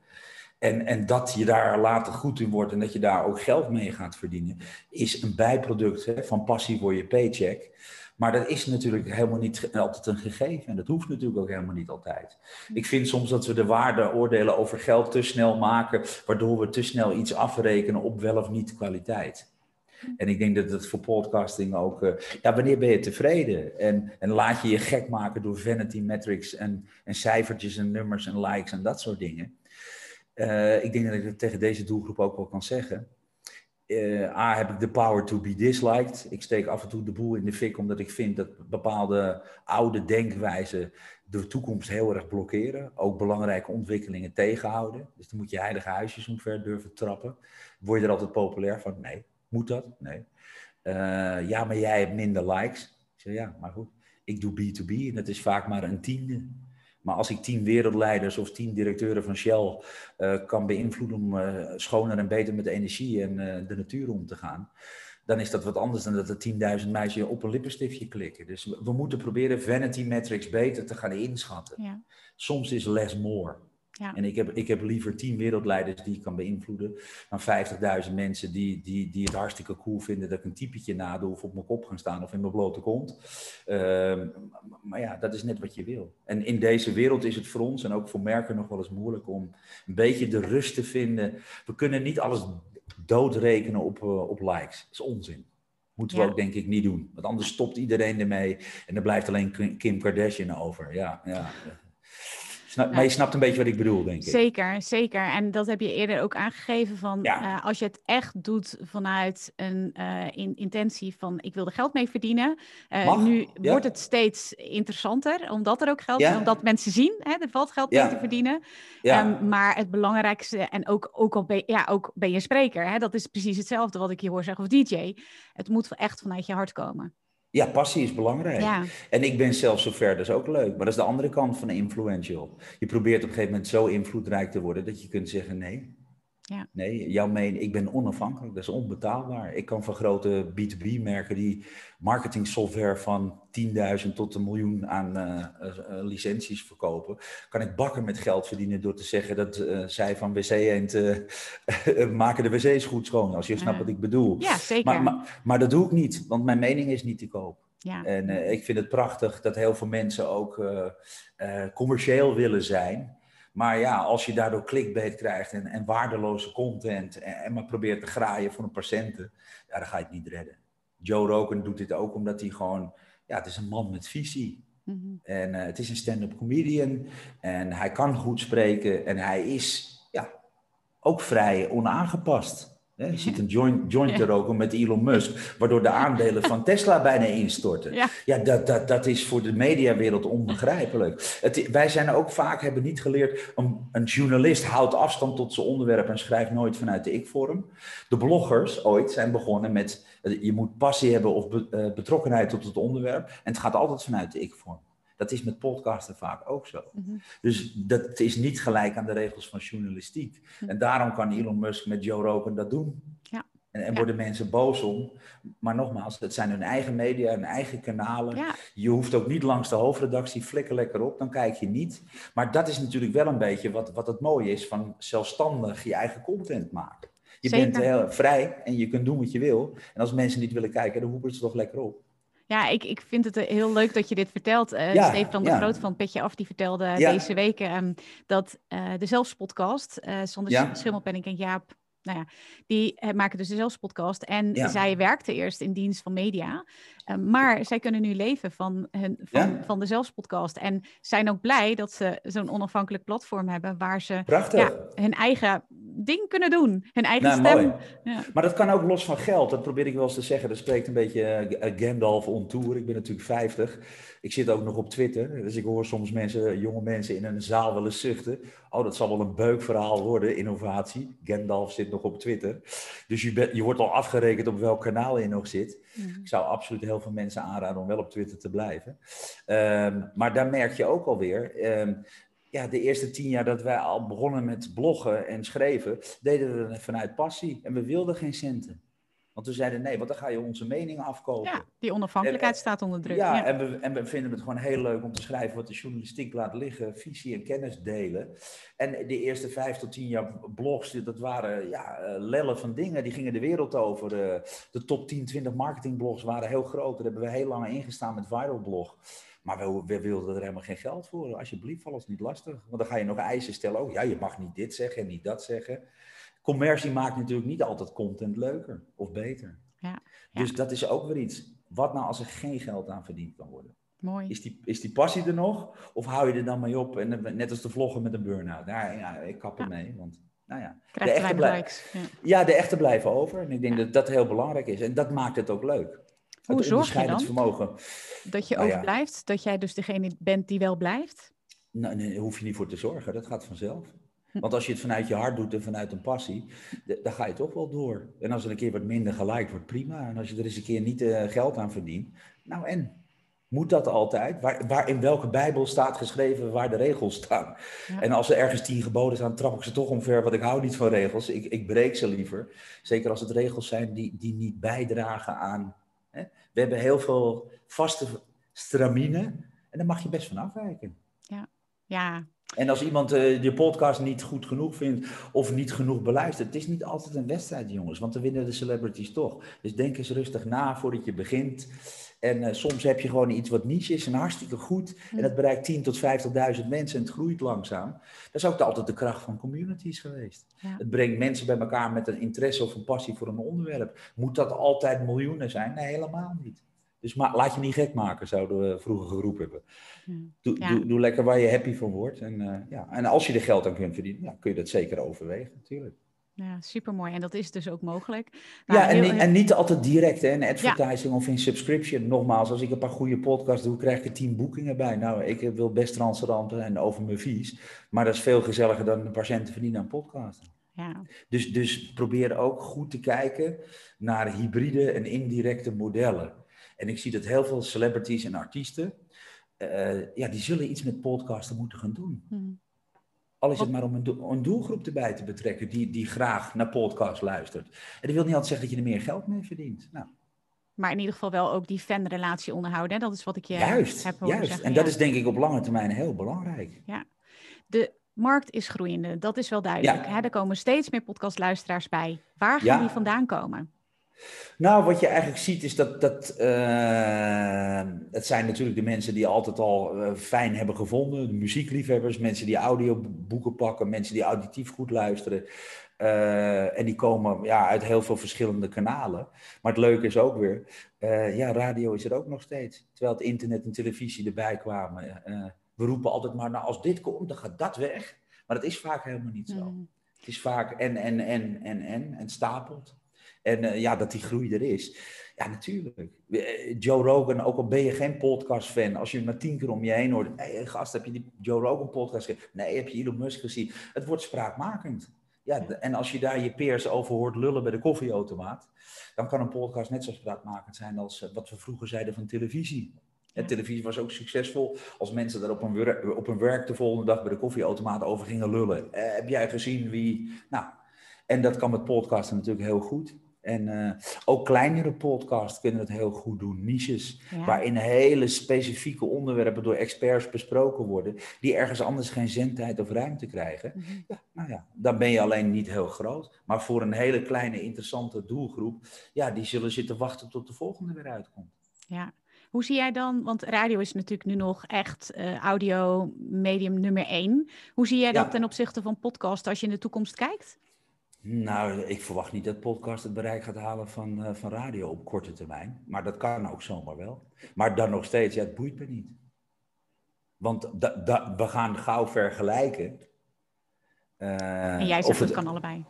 En, en dat je daar later goed in wordt en dat je daar ook geld mee gaat verdienen, is een bijproduct hè, van passie voor je paycheck. Maar dat is natuurlijk helemaal niet altijd een gegeven. En dat hoeft natuurlijk ook helemaal niet altijd. Ik vind soms dat we de waardeoordelen over geld te snel maken, waardoor we te snel iets afrekenen op wel of niet kwaliteit. En ik denk dat het voor podcasting ook. Uh, ja, wanneer ben je tevreden? En, en laat je je gek maken door vanity metrics en, en cijfertjes en nummers en likes en dat soort dingen. Uh, ik denk dat ik het tegen deze doelgroep ook wel kan zeggen. Uh, A, heb ik de power to be disliked. Ik steek af en toe de boel in de fik omdat ik vind dat bepaalde oude denkwijzen de toekomst heel erg blokkeren. Ook belangrijke ontwikkelingen tegenhouden. Dus dan moet je heilige huisjes omver durven trappen. Word je er altijd populair van? Nee. Moet dat? Nee. Uh, ja, maar jij hebt minder likes. Ik zeg ja, maar goed. Ik doe B2B en dat is vaak maar een tiende. Maar als ik tien wereldleiders of tien directeuren van Shell uh, kan beïnvloeden om uh, schoner en beter met de energie en uh, de natuur om te gaan, dan is dat wat anders dan dat er 10.000 meisjes op een lippenstiftje klikken. Dus we, we, moeten proberen vanity metrics beter te gaan inschatten. Ja. Soms is less more. Ja. En ik heb, ik heb liever tien wereldleiders die ik kan beïnvloeden dan 50.000 mensen die, die, die het hartstikke cool vinden dat ik een typetje nadoe of op mijn kop gaan staan of in mijn blote kont. Uh, maar ja, dat is net wat je wil. En in deze wereld is het voor ons en ook voor merken nog wel eens moeilijk om een beetje de rust te vinden. We kunnen niet alles doodrekenen op, uh, op likes. Dat is onzin. Moeten we ook denk ik niet doen. Want anders stopt iedereen ermee en er blijft alleen Kim Kardashian over. Ja, ja maar je snapt een beetje wat ik bedoel, denk ik.
Zeker, zeker. En dat heb je eerder ook aangegeven van uh, als je het echt doet vanuit een uh, in, intentie van ik wil er geld mee verdienen. Uh, nu wordt het steeds interessanter, omdat er ook geld is, omdat mensen zien, hè, er valt geld mee te verdienen. Um, maar het belangrijkste, en ook, ook al ben, ja, ook ben je spreker, hè, dat is precies hetzelfde wat ik je hoor zeggen, of DJ. Het moet echt vanuit je hart komen.
Ja, passie is belangrijk. Ja. En ik ben zelf zover, dat is ook leuk. Maar dat is de andere kant van influential. Je probeert op een gegeven moment zo invloedrijk te worden dat je kunt zeggen nee.
Ja.
Nee, jouw mening, ik ben onafhankelijk, dat is onbetaalbaar. Ik kan van grote B2B-merken die marketing software van 10.000 tot een miljoen aan uh, uh, licenties verkopen, kan ik bakken met geld verdienen door te zeggen dat uh, zij van WC Eend maken de wc's goed schoon, als je snapt wat ik bedoel.
Ja, zeker.
Maar, maar, maar, dat doe ik niet, want mijn mening is niet te koop.
Ja.
En ik vind het prachtig dat heel veel mensen ook commercieel willen zijn. Maar ja, als je daardoor clickbait krijgt en, en waardeloze content en, en, maar probeert te graaien voor een patiënten, ja, dan ga je het niet redden. Joe Rogan doet dit ook omdat hij gewoon, ja, het is een man met visie.
Mm -hmm.
En uh, het is een stand-up comedian en hij kan goed spreken en hij is ja, ook vrij onaangepast. Je ziet een joint, joint te roken met Elon Musk, waardoor de aandelen van Tesla bijna instorten.
Ja,
ja dat, dat, dat is voor de mediawereld onbegrijpelijk. Het, wij zijn ook vaak, hebben niet geleerd, een, een, journalist houdt afstand tot zijn onderwerp en schrijft nooit vanuit de ik-vorm. De bloggers ooit zijn begonnen met, je moet passie hebben of betrokkenheid tot het onderwerp. En het gaat altijd vanuit de ik-vorm. Dat is met podcasten vaak ook zo.
Mm -hmm.
Dus dat is niet gelijk aan de regels van journalistiek. Mm -hmm. En daarom kan Elon Musk met Joe Rogan dat doen.
Ja.
En, en
Ja.
worden mensen boos om. Maar nogmaals, het zijn hun eigen media, hun eigen kanalen.
Ja.
Je hoeft ook niet langs de hoofdredactie, flikker lekker op, dan kijk je niet. Maar dat is natuurlijk wel een beetje wat, wat het mooie is van zelfstandig je eigen content maken. Je
Zeker.
bent heel vrij en je kunt doen wat je wil. En als mensen niet willen kijken, dan hoepen ze toch lekker op.
Ja, ik, ik vind het eh, heel leuk dat je dit vertelt. Uh,
Ja,
Stefan de
ja.
Groot van Petje Af, die vertelde
Ja.
deze week ehm, dat eh, de Zelfspodcast, eh Sander
Ja.
Schimmelpenning en Jaap, nou ja, die maken dus de Zelfspodcast. En zij werkte eerst in dienst van media, eh, maar zij kunnen nu leven van, hun, van, van de Zelfspodcast. En zijn ook blij dat ze zo'n onafhankelijk platform hebben waar ze hun eigen ding kunnen doen, hun eigen
Nou,
stem. Ja.
Maar dat kan ook los van geld. Dat probeer ik wel eens te zeggen. Dat spreekt een beetje eh, Gandalf on tour. Ik ben natuurlijk 50. Ik zit ook nog op Twitter. Dus ik hoor soms mensen, jonge mensen in een zaal wel eens zuchten. Oh, dat zal wel een beukverhaal worden, innovatie. Gandalf zit nog op Twitter. Dus je, bent- je wordt al afgerekend op welk kanaal je nog zit.
Mhm.
Ik zou absoluut heel veel mensen aanraden om wel op Twitter te blijven. Ehm, maar daar merk je ook alweer. ehm ja, de eerste tien jaar dat wij al begonnen met bloggen en schreven, deden we het vanuit passie. En we wilden geen centen. Want we zeiden nee, want dan ga je onze mening afkopen.
ja, die onafhankelijkheid
En-
staat onder druk.
Ja,
Ja.
En, we, en we vinden het gewoon heel leuk om te schrijven wat de journalistiek laat liggen, visie en kennis delen. En de eerste vijf tot tien jaar blogs, dat waren ja, eh, lellen van dingen, die gingen de wereld over. Eh, De top 10, 20 marketingblogs waren heel groot, daar hebben we heel lang ingestaan met Viral Blog. Maar we, we wilden er helemaal geen geld voor. Alsjeblieft, alles niet lastig. Want dan ga je nog eisen stellen. Oh ja, je mag niet dit zeggen en niet dat zeggen. Commercie maakt natuurlijk niet altijd content leuker of beter.
Ja,
Dus dat is ook weer iets. Wat nou als er geen geld aan verdiend kan worden?
Mooi.
Is die, is die passie er nog? Of hou je er dan mee op? En dan- net als de vloggen met een burn-out. Ja, ja, ik kap
Ja.
ermee. Want, nou ja.
Krijgt
de
te
echte
weinig
blij-
likes. Ja.
ja, de echte blijven over. En ik denk
Ja.
dat dat heel belangrijk is. En dat maakt het ook leuk.
Hoe
het
zorg je dan?
vermogen.
Dat je
Nou ja.
overblijft, dat jij dus degene bent die wel blijft.
Nou, nee, daar hoef je niet voor te zorgen. Dat gaat vanzelf.
Hm.
Want als je het vanuit je hart doet en vanuit een passie, dan ga je toch wel door. En als er een keer wat minder geliked wordt, prima. En als je er eens een keer niet eh, geld aan verdient, nou en? Moet dat altijd? Waar, waar in welke Bijbel staat geschreven waar de regels staan?
Ja.
En als er ergens tien geboden staan, trap ik ze toch omver, want ik hou niet van regels. Ik, ik breek ze liever. Zeker als het regels zijn die, die niet bijdragen aan. We hebben heel veel vaste stramine en daar mag je best van afwijken.
Ja,
En als iemand eh, je podcast niet goed genoeg vindt of niet genoeg beluistert, het is niet altijd een wedstrijd, jongens, want dan winnen de celebrities toch. Dus denk eens rustig na voordat je begint. En eh, soms heb je gewoon iets wat niche is en hartstikke goed. En dat bereikt 10.000 tot 50.000 mensen en het groeit langzaam. Dat is ook altijd de kracht van communities geweest.
Ja.
Het brengt mensen bij elkaar met een interesse of een passie voor een onderwerp. Moet dat altijd miljoenen zijn? Nee, helemaal niet. Dus ma- laat je niet gek maken, zouden we vroeger geroepen hebben. Doe,
Ja.
doe, doe lekker waar je happy van wordt. En, eh, ja. en als je er geld aan kunt verdienen, ja, kun je dat zeker overwegen, natuurlijk.
Ja supermooi. En dat is dus ook mogelijk. Nou,
ja, en,
heel-
niet- en niet altijd direct, hè, in advertising of in subscription. Nogmaals, als ik een paar goede podcasts doe, krijg ik er tien boekingen bij. Nou, ik wil best transparant zijn over mijn fees. Maar dat is veel gezelliger dan een patiënt te verdienen aan podcasten.
ja.
Dus, dus probeer ook goed te kijken naar hybride en indirecte modellen. En ik zie dat heel veel celebrities en artiesten, eh, ja, die zullen iets met podcasten moeten gaan doen.
Hm.
Al is het maar om een, een, doelgroep erbij te betrekken die, die graag naar podcast luistert. En dat wil niet altijd zeggen dat je er meer geld mee verdient. Nou.
Maar in ieder geval wel ook die fanrelatie onderhouden. Dat is wat ik je
juist,
heb
horen juist. En dat is denk ik op lange termijn heel belangrijk.
Ja. De markt is groeiende, dat is wel duidelijk. Hè? Er komen steeds meer podcastluisteraars bij. Waar gaan die vandaan komen?
Nou, wat je eigenlijk ziet is dat, dat uh, het zijn natuurlijk de mensen die altijd al uh, fijn hebben gevonden. De muziekliefhebbers, mensen die audioboeken pakken, mensen die auditief goed luisteren. Uh, en die komen ja, uit heel veel verschillende kanalen. Maar het leuke is ook weer, ja, radio is er ook nog steeds. Terwijl het internet en televisie erbij kwamen. we roepen altijd maar, nou als dit komt, dan gaat dat weg. Maar dat is vaak helemaal niet zo. Mm. Het is vaak en, en, en, en, en, en stapelt. En uh, ja, dat die groei er is. Ja, natuurlijk. Eh, Joe Rogan, ook al ben je geen podcast-fan, als je maar tien keer om je heen hoort. Hé, gast, heb je die Joe Rogan podcast gezien? Nee, heb je Elon Musk gezien? Het wordt spraakmakend. Ja, en als je daar je peers over hoort lullen bij de koffieautomaat, dan kan een podcast net zo spraakmakend zijn als uh, wat we vroeger zeiden van televisie. En televisie was ook succesvol als mensen daar op een, werk, op een werk de volgende dag bij de koffieautomaat over gingen lullen. heb jij gezien wie. Nou, en dat kan met podcasten natuurlijk heel goed. En uh, ook kleinere podcasts kunnen het heel goed doen. Niches waarin hele specifieke onderwerpen door experts besproken worden, die ergens anders geen zendtijd of ruimte krijgen. Mhm. ja, nou ja, dan ben je alleen niet heel groot. Maar voor een hele kleine, interessante doelgroep, ja, die zullen zitten wachten tot de volgende weer uitkomt.
Ja. Hoe zie jij dan, want radio is natuurlijk nu nog echt uh, audio medium nummer één. Hoe zie jij dat ten opzichte van podcast als je in de toekomst kijkt?
Nou, ik verwacht niet dat podcast het bereik gaat halen van, uh, van radio op korte termijn. Maar dat kan ook zomaar wel. Maar dan nog steeds, ja, het boeit me niet. Want we gaan gauw vergelijken.
Uh, en jij zegt het, het kan allebei.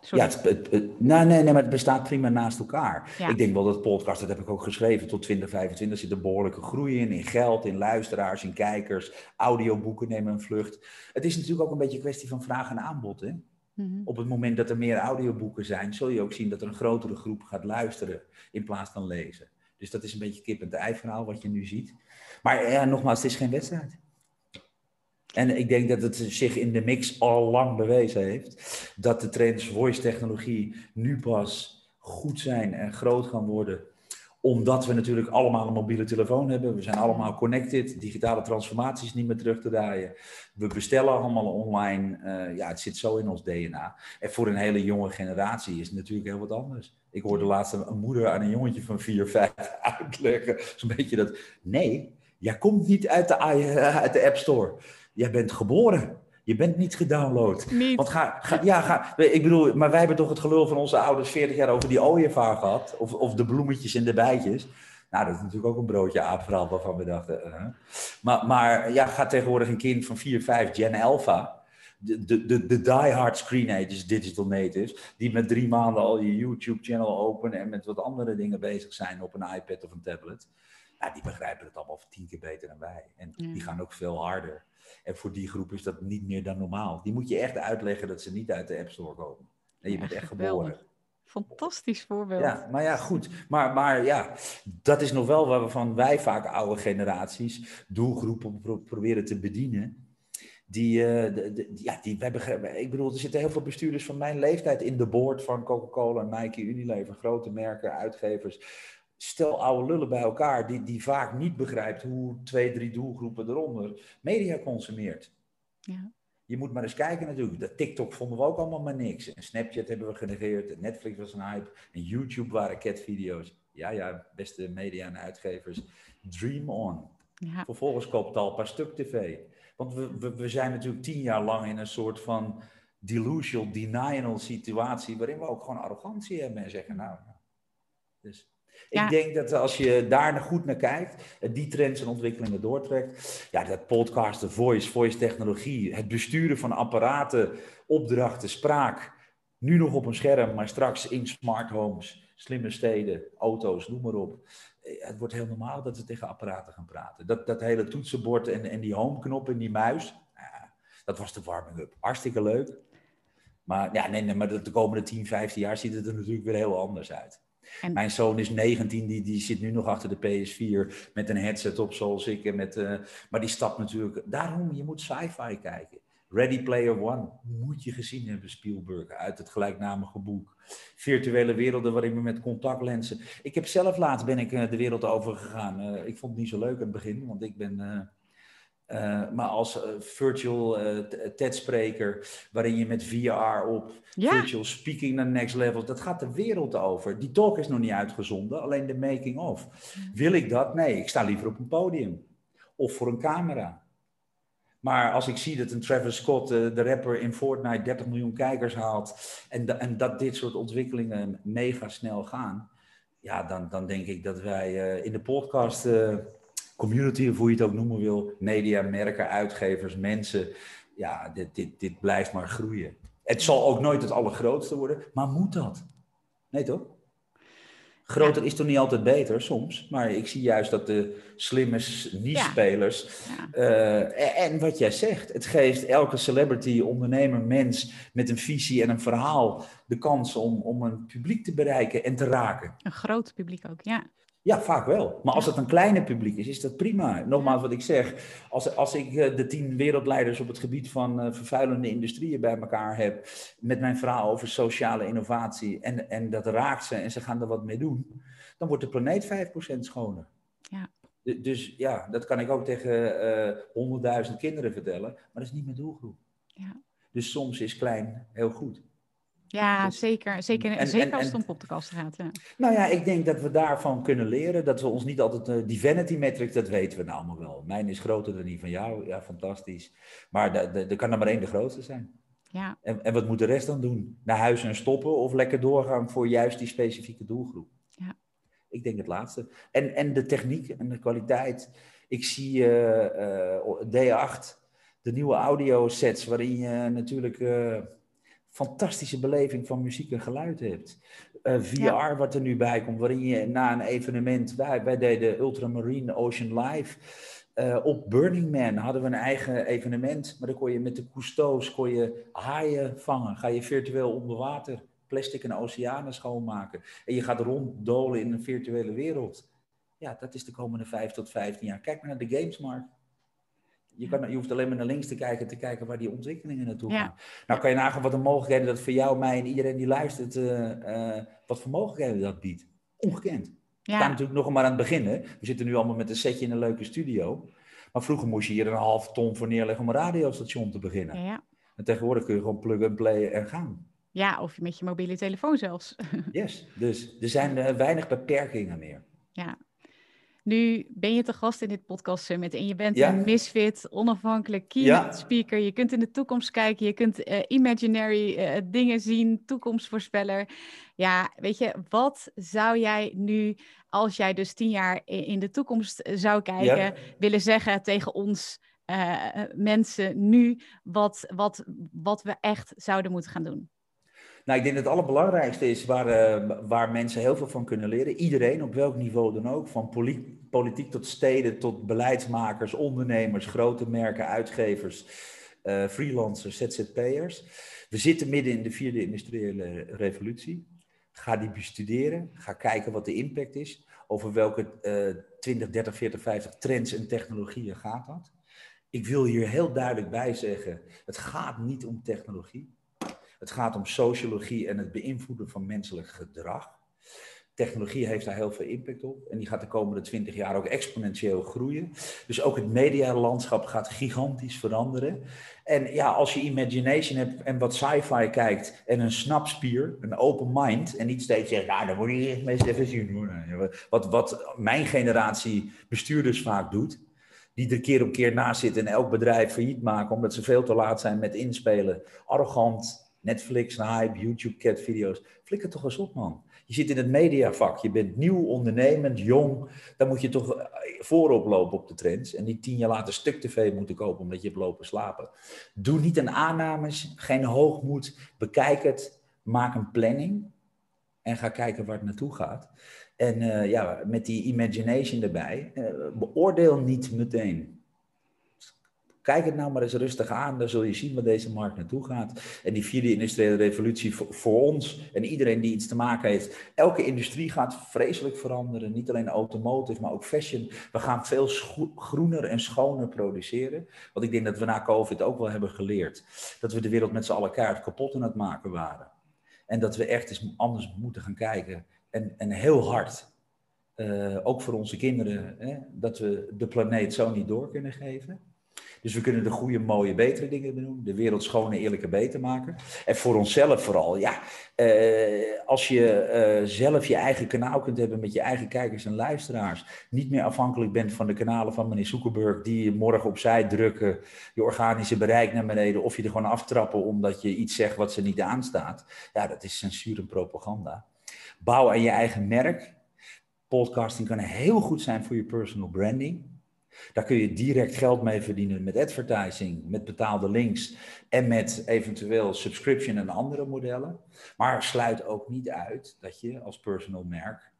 Sorry. Ja, het, het, nou, nee, nee, maar het bestaat prima naast elkaar. Ik denk wel dat podcast, dat heb ik ook geschreven, tot 2025 zit een behoorlijke groei in. In geld, in luisteraars, in kijkers. Audioboeken nemen een vlucht. Het is natuurlijk ook een beetje een kwestie van vraag en aanbod. Hè? Mhm. Op het moment dat er meer audioboeken zijn, zul je ook zien dat er een grotere groep gaat luisteren in plaats van lezen. Dus dat is een beetje kip en ei verhaal wat je nu ziet. Maar ja, nogmaals, het is geen wedstrijd. En ik denk dat het zich in de mix al lang bewezen heeft dat de trends voice technologie nu pas goed zijn en groot gaan worden omdat we natuurlijk allemaal een mobiele telefoon hebben. We zijn allemaal connected. Digitale transformatie is niet meer terug te draaien. We bestellen allemaal online. Uh, ja, het zit zo in ons DNA. En voor een hele jonge generatie is het natuurlijk heel wat anders. Ik hoorde laatst een moeder aan een jongetje van 4, 5 uitleggen. Zo'n beetje dat. Nee, jij komt niet uit de, uit de App Store. Jij bent geboren. Je bent niet gedownload.
Niet.
Want ga, ga, ja, ga, ik bedoel, maar wij hebben toch het gelul van onze ouders 40 jaar over die ooievaar gehad. Of, of de bloemetjes en de bijtjes. Nou, dat is natuurlijk ook een broodje aapverhaal waarvan we dachten. Uh. Maar, maar ja, gaat tegenwoordig een kind van 4, 5, Gen Alpha. De, de, de, de diehard screenagers, digital natives, die met drie maanden al je YouTube-channel openen en met wat andere dingen bezig zijn op een iPad of een tablet. Ja, die begrijpen het allemaal tien keer beter dan wij. En die gaan ook veel harder. En voor die groep is dat niet meer dan normaal. Die moet je echt uitleggen dat ze niet uit de App Store komen. Nee, je bent echt geboren.
Fantastisch voorbeeld.
Ja, maar ja, goed. Maar, maar ja, dat is nog wel waarvan wij vaak oude generaties doelgroepen proberen te bedienen. Die, uh, de, ja, die wij begrijpen. Ik bedoel, er zitten heel veel bestuurders van mijn leeftijd in de board van Coca-Cola, Nike, Unilever, grote merken, uitgevers stel oude lullen bij elkaar die, die vaak niet begrijpt hoe twee, drie doelgroepen eronder media consumeert. Ja. Je moet maar eens kijken natuurlijk. Dat TikTok vonden we ook allemaal maar niks. En Snapchat hebben we genegeerd. Netflix was een hype. En YouTube waren catvideo's. Ja, ja, beste media en uitgevers. Dream on. Ja. Vervolgens koopt al een paar stuk tv. Want we, we, we zijn natuurlijk tien jaar lang in een soort van delusional, denial situatie. waarin we ook gewoon arrogantie hebben en zeggen: Nou, dus ik denk dat als je daar goed naar kijkt, die trends en ontwikkelingen doortrekt, ja, dat podcasten, voice, voice technologie, het besturen van apparaten, opdrachten, spraak, nu nog op een scherm, maar straks in smart homes, slimme steden, auto's, noem maar op. Eh, het wordt heel normaal dat we tegen apparaten gaan praten. Dat, dat hele toetsenbord en, en die homeknop en die muis, dat was de warming-up. Hartstikke leuk. Maar, ja, nee, nee, maar de komende 10, 15 jaar ziet het er natuurlijk weer heel anders uit. Mijn zoon is 19, die, die zit nu nog achter de PS4 met een headset op zoals ik. En met, uh, maar die stapt natuurlijk... Daarom, je moet sci-fi kijken. Ready Player One moet je gezien hebben, Spielberg, uit het gelijknamige boek. Virtuele werelden waarin we met contactlenzen. Ik heb zelf laatst ben ik de wereld over gegaan. ik vond het niet zo leuk in het begin, want ik ben maar als uh, virtual uh, TED-spreker, waarin je met VR op virtual speaking naar next level, dat gaat de wereld over. Die talk is nog niet uitgezonden, alleen de making of. Wil ik dat? Nee, ik sta liever op een podium of voor een camera. Maar als ik zie dat een Travis Scott, de rapper in Fortnite, 30 miljoen kijkers haalt en, en dat dit soort ontwikkelingen mega snel gaan, ja, dan, dan denk ik dat wij in de podcast community, of hoe je het ook noemen wil, media, merken, uitgevers, mensen. Ja, dit, dit, dit blijft maar groeien. Het zal ook nooit het allergrootste worden, maar moet dat? Nee toch? Groter is toch niet altijd beter, soms. Maar ik zie juist dat de slimme niche-spelers... Eh, en wat jij zegt, het geeft elke celebrity, ondernemer, mens... met een visie en een verhaal de kans om, om een publiek te bereiken en te raken.
Een groot publiek ook, ja.
Ja, vaak wel. Maar als het een kleine publiek is, is dat prima. Nogmaals wat ik zeg, als, als ik eh, de tien wereldleiders op het gebied van uh, vervuilende industrieën bij elkaar heb, met mijn verhaal over sociale innovatie, en, en dat raakt ze en ze gaan er wat mee doen, dan wordt de planeet 5% schoner. Ja. Dus ja, dat kan ik ook tegen eh, honderdduizend kinderen vertellen, maar dat is niet mijn doelgroep. Ja. Dus soms is klein heel goed.
Ja, dus, zeker. Zeker, en, zeker als het om podcast gaat. Ja.
Nou ja, ik denk dat we daarvan kunnen leren. Dat we ons niet altijd... Uh, die vanity metric, dat weten we nou allemaal wel. Mijn is groter dan die van jou. Ja, fantastisch. Maar er kan er maar één de grootste zijn. Ja. En, en wat moet de rest dan doen? Naar huis en stoppen of lekker doorgaan voor juist die specifieke doelgroep? Ja. Ik denk het laatste. En, en de techniek en de kwaliteit. Ik zie uh, uh, D8, de nieuwe audio sets, waarin je natuurlijk fantastische beleving van muziek en geluid hebt. Uh, eh, VR, wat er nu bij komt, waarin je na een evenement, wij, wij deden Ultramarine Ocean Live. Uh, op Burning Man hadden we een eigen evenement, maar dan kon je met de cousteaus kon je haaien vangen. Ga je virtueel onder water plastic en oceanen schoonmaken. En je gaat ronddolen in een virtuele wereld. Ja, dat is de komende 5 tot 15 jaar. Kijk maar naar de gamesmarkt. Je, kan, je hoeft alleen maar naar links te kijken, te kijken waar die ontwikkelingen naartoe gaan. Nou kan je nagaan wat de mogelijkheden dat voor jou, mij en iedereen die luistert, uh, wat voor mogelijkheden dat biedt. Ongekend. Ja. We staan natuurlijk nog maar aan het begin. Hè? We zitten nu allemaal met een setje in een leuke studio. Maar vroeger moest je hier een half ton voor neerleggen om een radiostation te beginnen. Ja, En tegenwoordig kun je gewoon plug and play en gaan.
Ja, of met je mobiele telefoon zelfs.
yes, dus er zijn uh, weinig beperkingen meer.
Ja, nu ben je te gast in dit podcast summit en je bent een misfit, onafhankelijk keynote speaker. Je kunt in de toekomst kijken, je kunt uh, imaginary uh, dingen zien, toekomstvoorspeller. Ja, weet je, wat zou jij nu, als jij dus tien jaar in de toekomst eh, zou kijken, willen zeggen tegen ons uh, mensen nu, wat, wat, wat we echt zouden moeten gaan doen?
Nou, ik denk dat het allerbelangrijkste is waar, uh, waar mensen heel veel van kunnen leren. Iedereen, op welk niveau dan ook. Van politiek tot steden, tot beleidsmakers, ondernemers, grote merken, uitgevers, uh, freelancers, ZZP'ers. We zitten midden in de vierde industriële revolutie. Ga die bestuderen. Ga kijken wat de impact is. Over welke uh, 20, 30, 40, 50 trends en technologieën gaat dat. Ik wil hier heel duidelijk bij zeggen: het gaat niet om technologie. Het gaat om sociologie en het beïnvloeden van menselijk gedrag. Technologie heeft daar heel veel impact op en die gaat de komende twintig jaar ook exponentieel groeien. Dus ook het medialandschap gaat gigantisch veranderen. En ja, als je imagination hebt en wat sci-fi kijkt en een snapspier, een open mind en niet steeds zegt, nou dan moet je echt eens even zien Wat, wat mijn generatie bestuurders vaak doet, die er keer op keer naast zitten en elk bedrijf failliet maken omdat ze veel te laat zijn met inspelen, arrogant, Netflix, hype, YouTube, cat video's. Flikker toch eens op, man. Je zit in het mediavak, je bent nieuw, ondernemend, jong. Dan moet je toch eh, voorop lopen op de trends. En niet tien jaar later stuk tv moeten kopen omdat je hebt lopen slapen. Doe niet een aannames, geen hoogmoed. Bekijk het, maak een planning. En ga kijken waar het naartoe gaat. En uh, ja, met die imagination erbij, uh, beoordeel niet meteen Kijk het nou maar eens rustig aan, dan zul je zien waar deze markt naartoe gaat. En die vierde industriële revolutie voor, ons en iedereen die iets te maken heeft. Elke industrie gaat vreselijk veranderen. Niet alleen automotive, maar ook fashion. We gaan veel groener en schoner produceren. Want ik denk dat we na COVID ook wel hebben geleerd. Dat we de wereld met z'n allen keihard kapot aan het maken waren. En dat we echt eens anders moeten gaan kijken. En, en heel hard. Uh, ook voor onze kinderen. Hè, dat we de planeet zo niet door kunnen geven. Dus we kunnen de goede, mooie, betere dingen doen. De wereld schoner, eerlijker, beter maken. En voor onszelf vooral. Ja, uh, als je uh, zelf je eigen kanaal kunt hebben met je eigen kijkers en luisteraars. Niet meer afhankelijk bent van de kanalen van meneer Zuckerberg. Die je morgen opzij drukken. Je organische bereik naar beneden. Of je er gewoon aftrappen omdat je iets zegt wat ze niet aanstaat. Ja, dat is censuur en propaganda. Bouw aan je eigen merk. Podcasting kan heel goed zijn voor je personal branding. Daar kun je direct geld mee verdienen met advertising, met betaalde links en met eventueel subscription en andere modellen. Maar sluit ook niet uit dat je als personal merk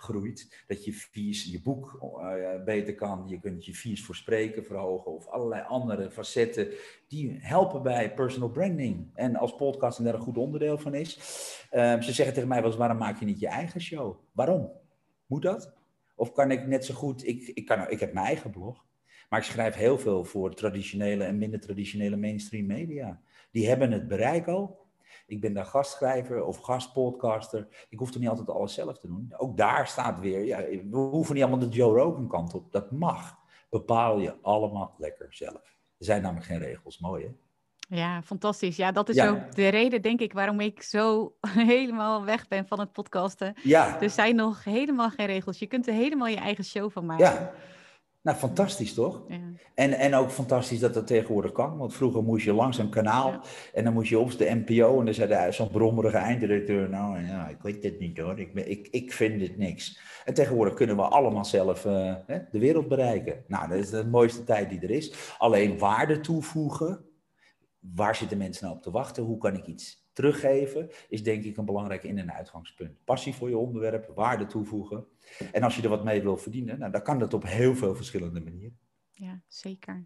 groeit, dat je fees, je boek uh, beter kan, je kunt je fees voor spreken verhogen of allerlei andere facetten die helpen bij personal branding. En als podcasting daar een goed onderdeel van is. Uh, ze zeggen tegen mij wel eens, waarom maak je niet je eigen show? Waarom? Moet dat? Of kan ik net zo goed, ik, ik, kan, ik heb mijn eigen blog, maar ik schrijf heel veel voor traditionele en minder traditionele mainstream media. Die hebben het bereik al. Ik ben daar gastschrijver of gastpodcaster. Ik hoef er niet altijd alles zelf te doen. Ook daar staat weer, ja, we hoeven niet allemaal de Joe Rogan kant op. Dat mag. Bepaal je allemaal lekker zelf. Er zijn namelijk geen regels. Mooi hè?
Ja, fantastisch. Ja, dat is ook de reden, denk ik, waarom ik zo helemaal weg ben van het podcasten. Ja. Er zijn nog helemaal geen regels. Je kunt er helemaal je eigen show van maken.
Ja. Nou, fantastisch toch? Ja. En, en ook fantastisch dat dat tegenwoordig kan. Want vroeger moest je langs een kanaal en dan moest je op de NPO en dan zei zo'n brommerige einddirecteur, nou ja, ik weet dit niet hoor, ik, ik, ik vind dit niks. En tegenwoordig kunnen we allemaal zelf uh, de wereld bereiken. Nou, dat is de mooiste tijd die er is. Alleen waarde toevoegen, waar zitten mensen nou op te wachten? Hoe kan ik iets teruggeven? Is denk ik een belangrijk in- en uitgangspunt. Passie voor je onderwerp, waarde toevoegen. En als je er wat mee wil verdienen, nou, dan kan dat op heel veel verschillende manieren.
Ja, zeker.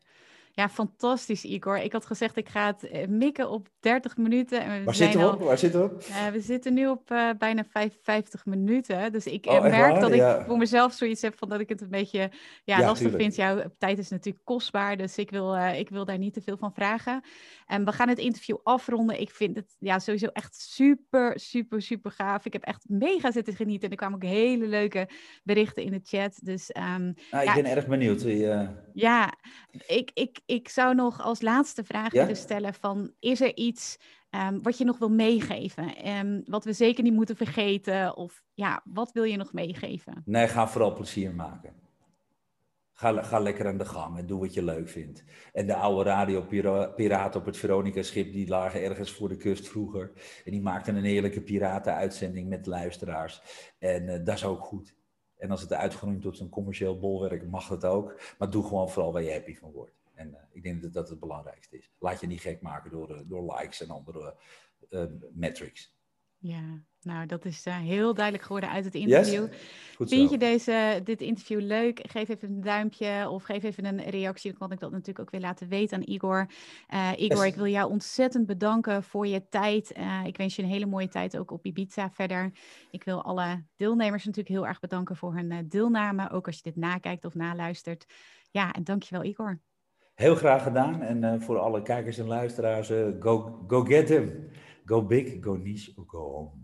Ja, fantastisch, Igor. Ik had gezegd, ik ga het eh, mikken op 30 minuten.
En we Waar, zitten we op? Waar zitten we op?
Uh, we zitten nu op uh, bijna 55 minuten. Dus ik oh, merk dat ik voor mezelf zoiets heb van dat ik het een beetje ja, lastig vind. Jouw tijd is natuurlijk kostbaar, dus ik wil, ik wil daar niet te veel van vragen. En we gaan het interview afronden. Ik vind het ja, sowieso echt super, super, super gaaf. Ik heb echt mega zitten genieten. En er kwamen ook hele leuke berichten in de chat. Dus, um,
ik ben erg benieuwd.
Ja, ik, ik, ik zou nog als laatste vraag willen stellen van, is er iets um, wat je nog wil meegeven? Um, wat we zeker niet moeten vergeten? Of ja, wat wil je nog meegeven?
Nee, ga vooral plezier maken. Ga, ga lekker aan de gang en doe wat je leuk vindt. En de oude radiopiraten op het Veronica-schip, die lagen ergens voor de kust vroeger. En die maakten een heerlijke piratenuitzending met luisteraars. En uh, dat is ook goed. En als het uitgroeit tot een commercieel bolwerk, mag dat ook. Maar doe gewoon vooral waar je happy van wordt. En uh, ik denk dat dat het belangrijkste is. Laat je niet gek maken door, uh, door likes en andere uh, metrics.
Ja, nou dat is heel duidelijk geworden uit het interview. Yes? Vind je deze, dit interview leuk? Geef even een duimpje of geef even een reactie. Dan kan ik dat natuurlijk ook weer laten weten aan Igor. Igor, yes. ik wil jou ontzettend bedanken voor je tijd. ik wens je een hele mooie tijd ook op Ibiza verder. Ik wil alle deelnemers natuurlijk heel erg bedanken voor hun deelname. Ook als je dit nakijkt of naluistert. Ja, en dankjewel Igor.
Heel graag gedaan. En uh, voor alle kijkers en luisteraars, uh, go, go get him. Go big, go niche, go home.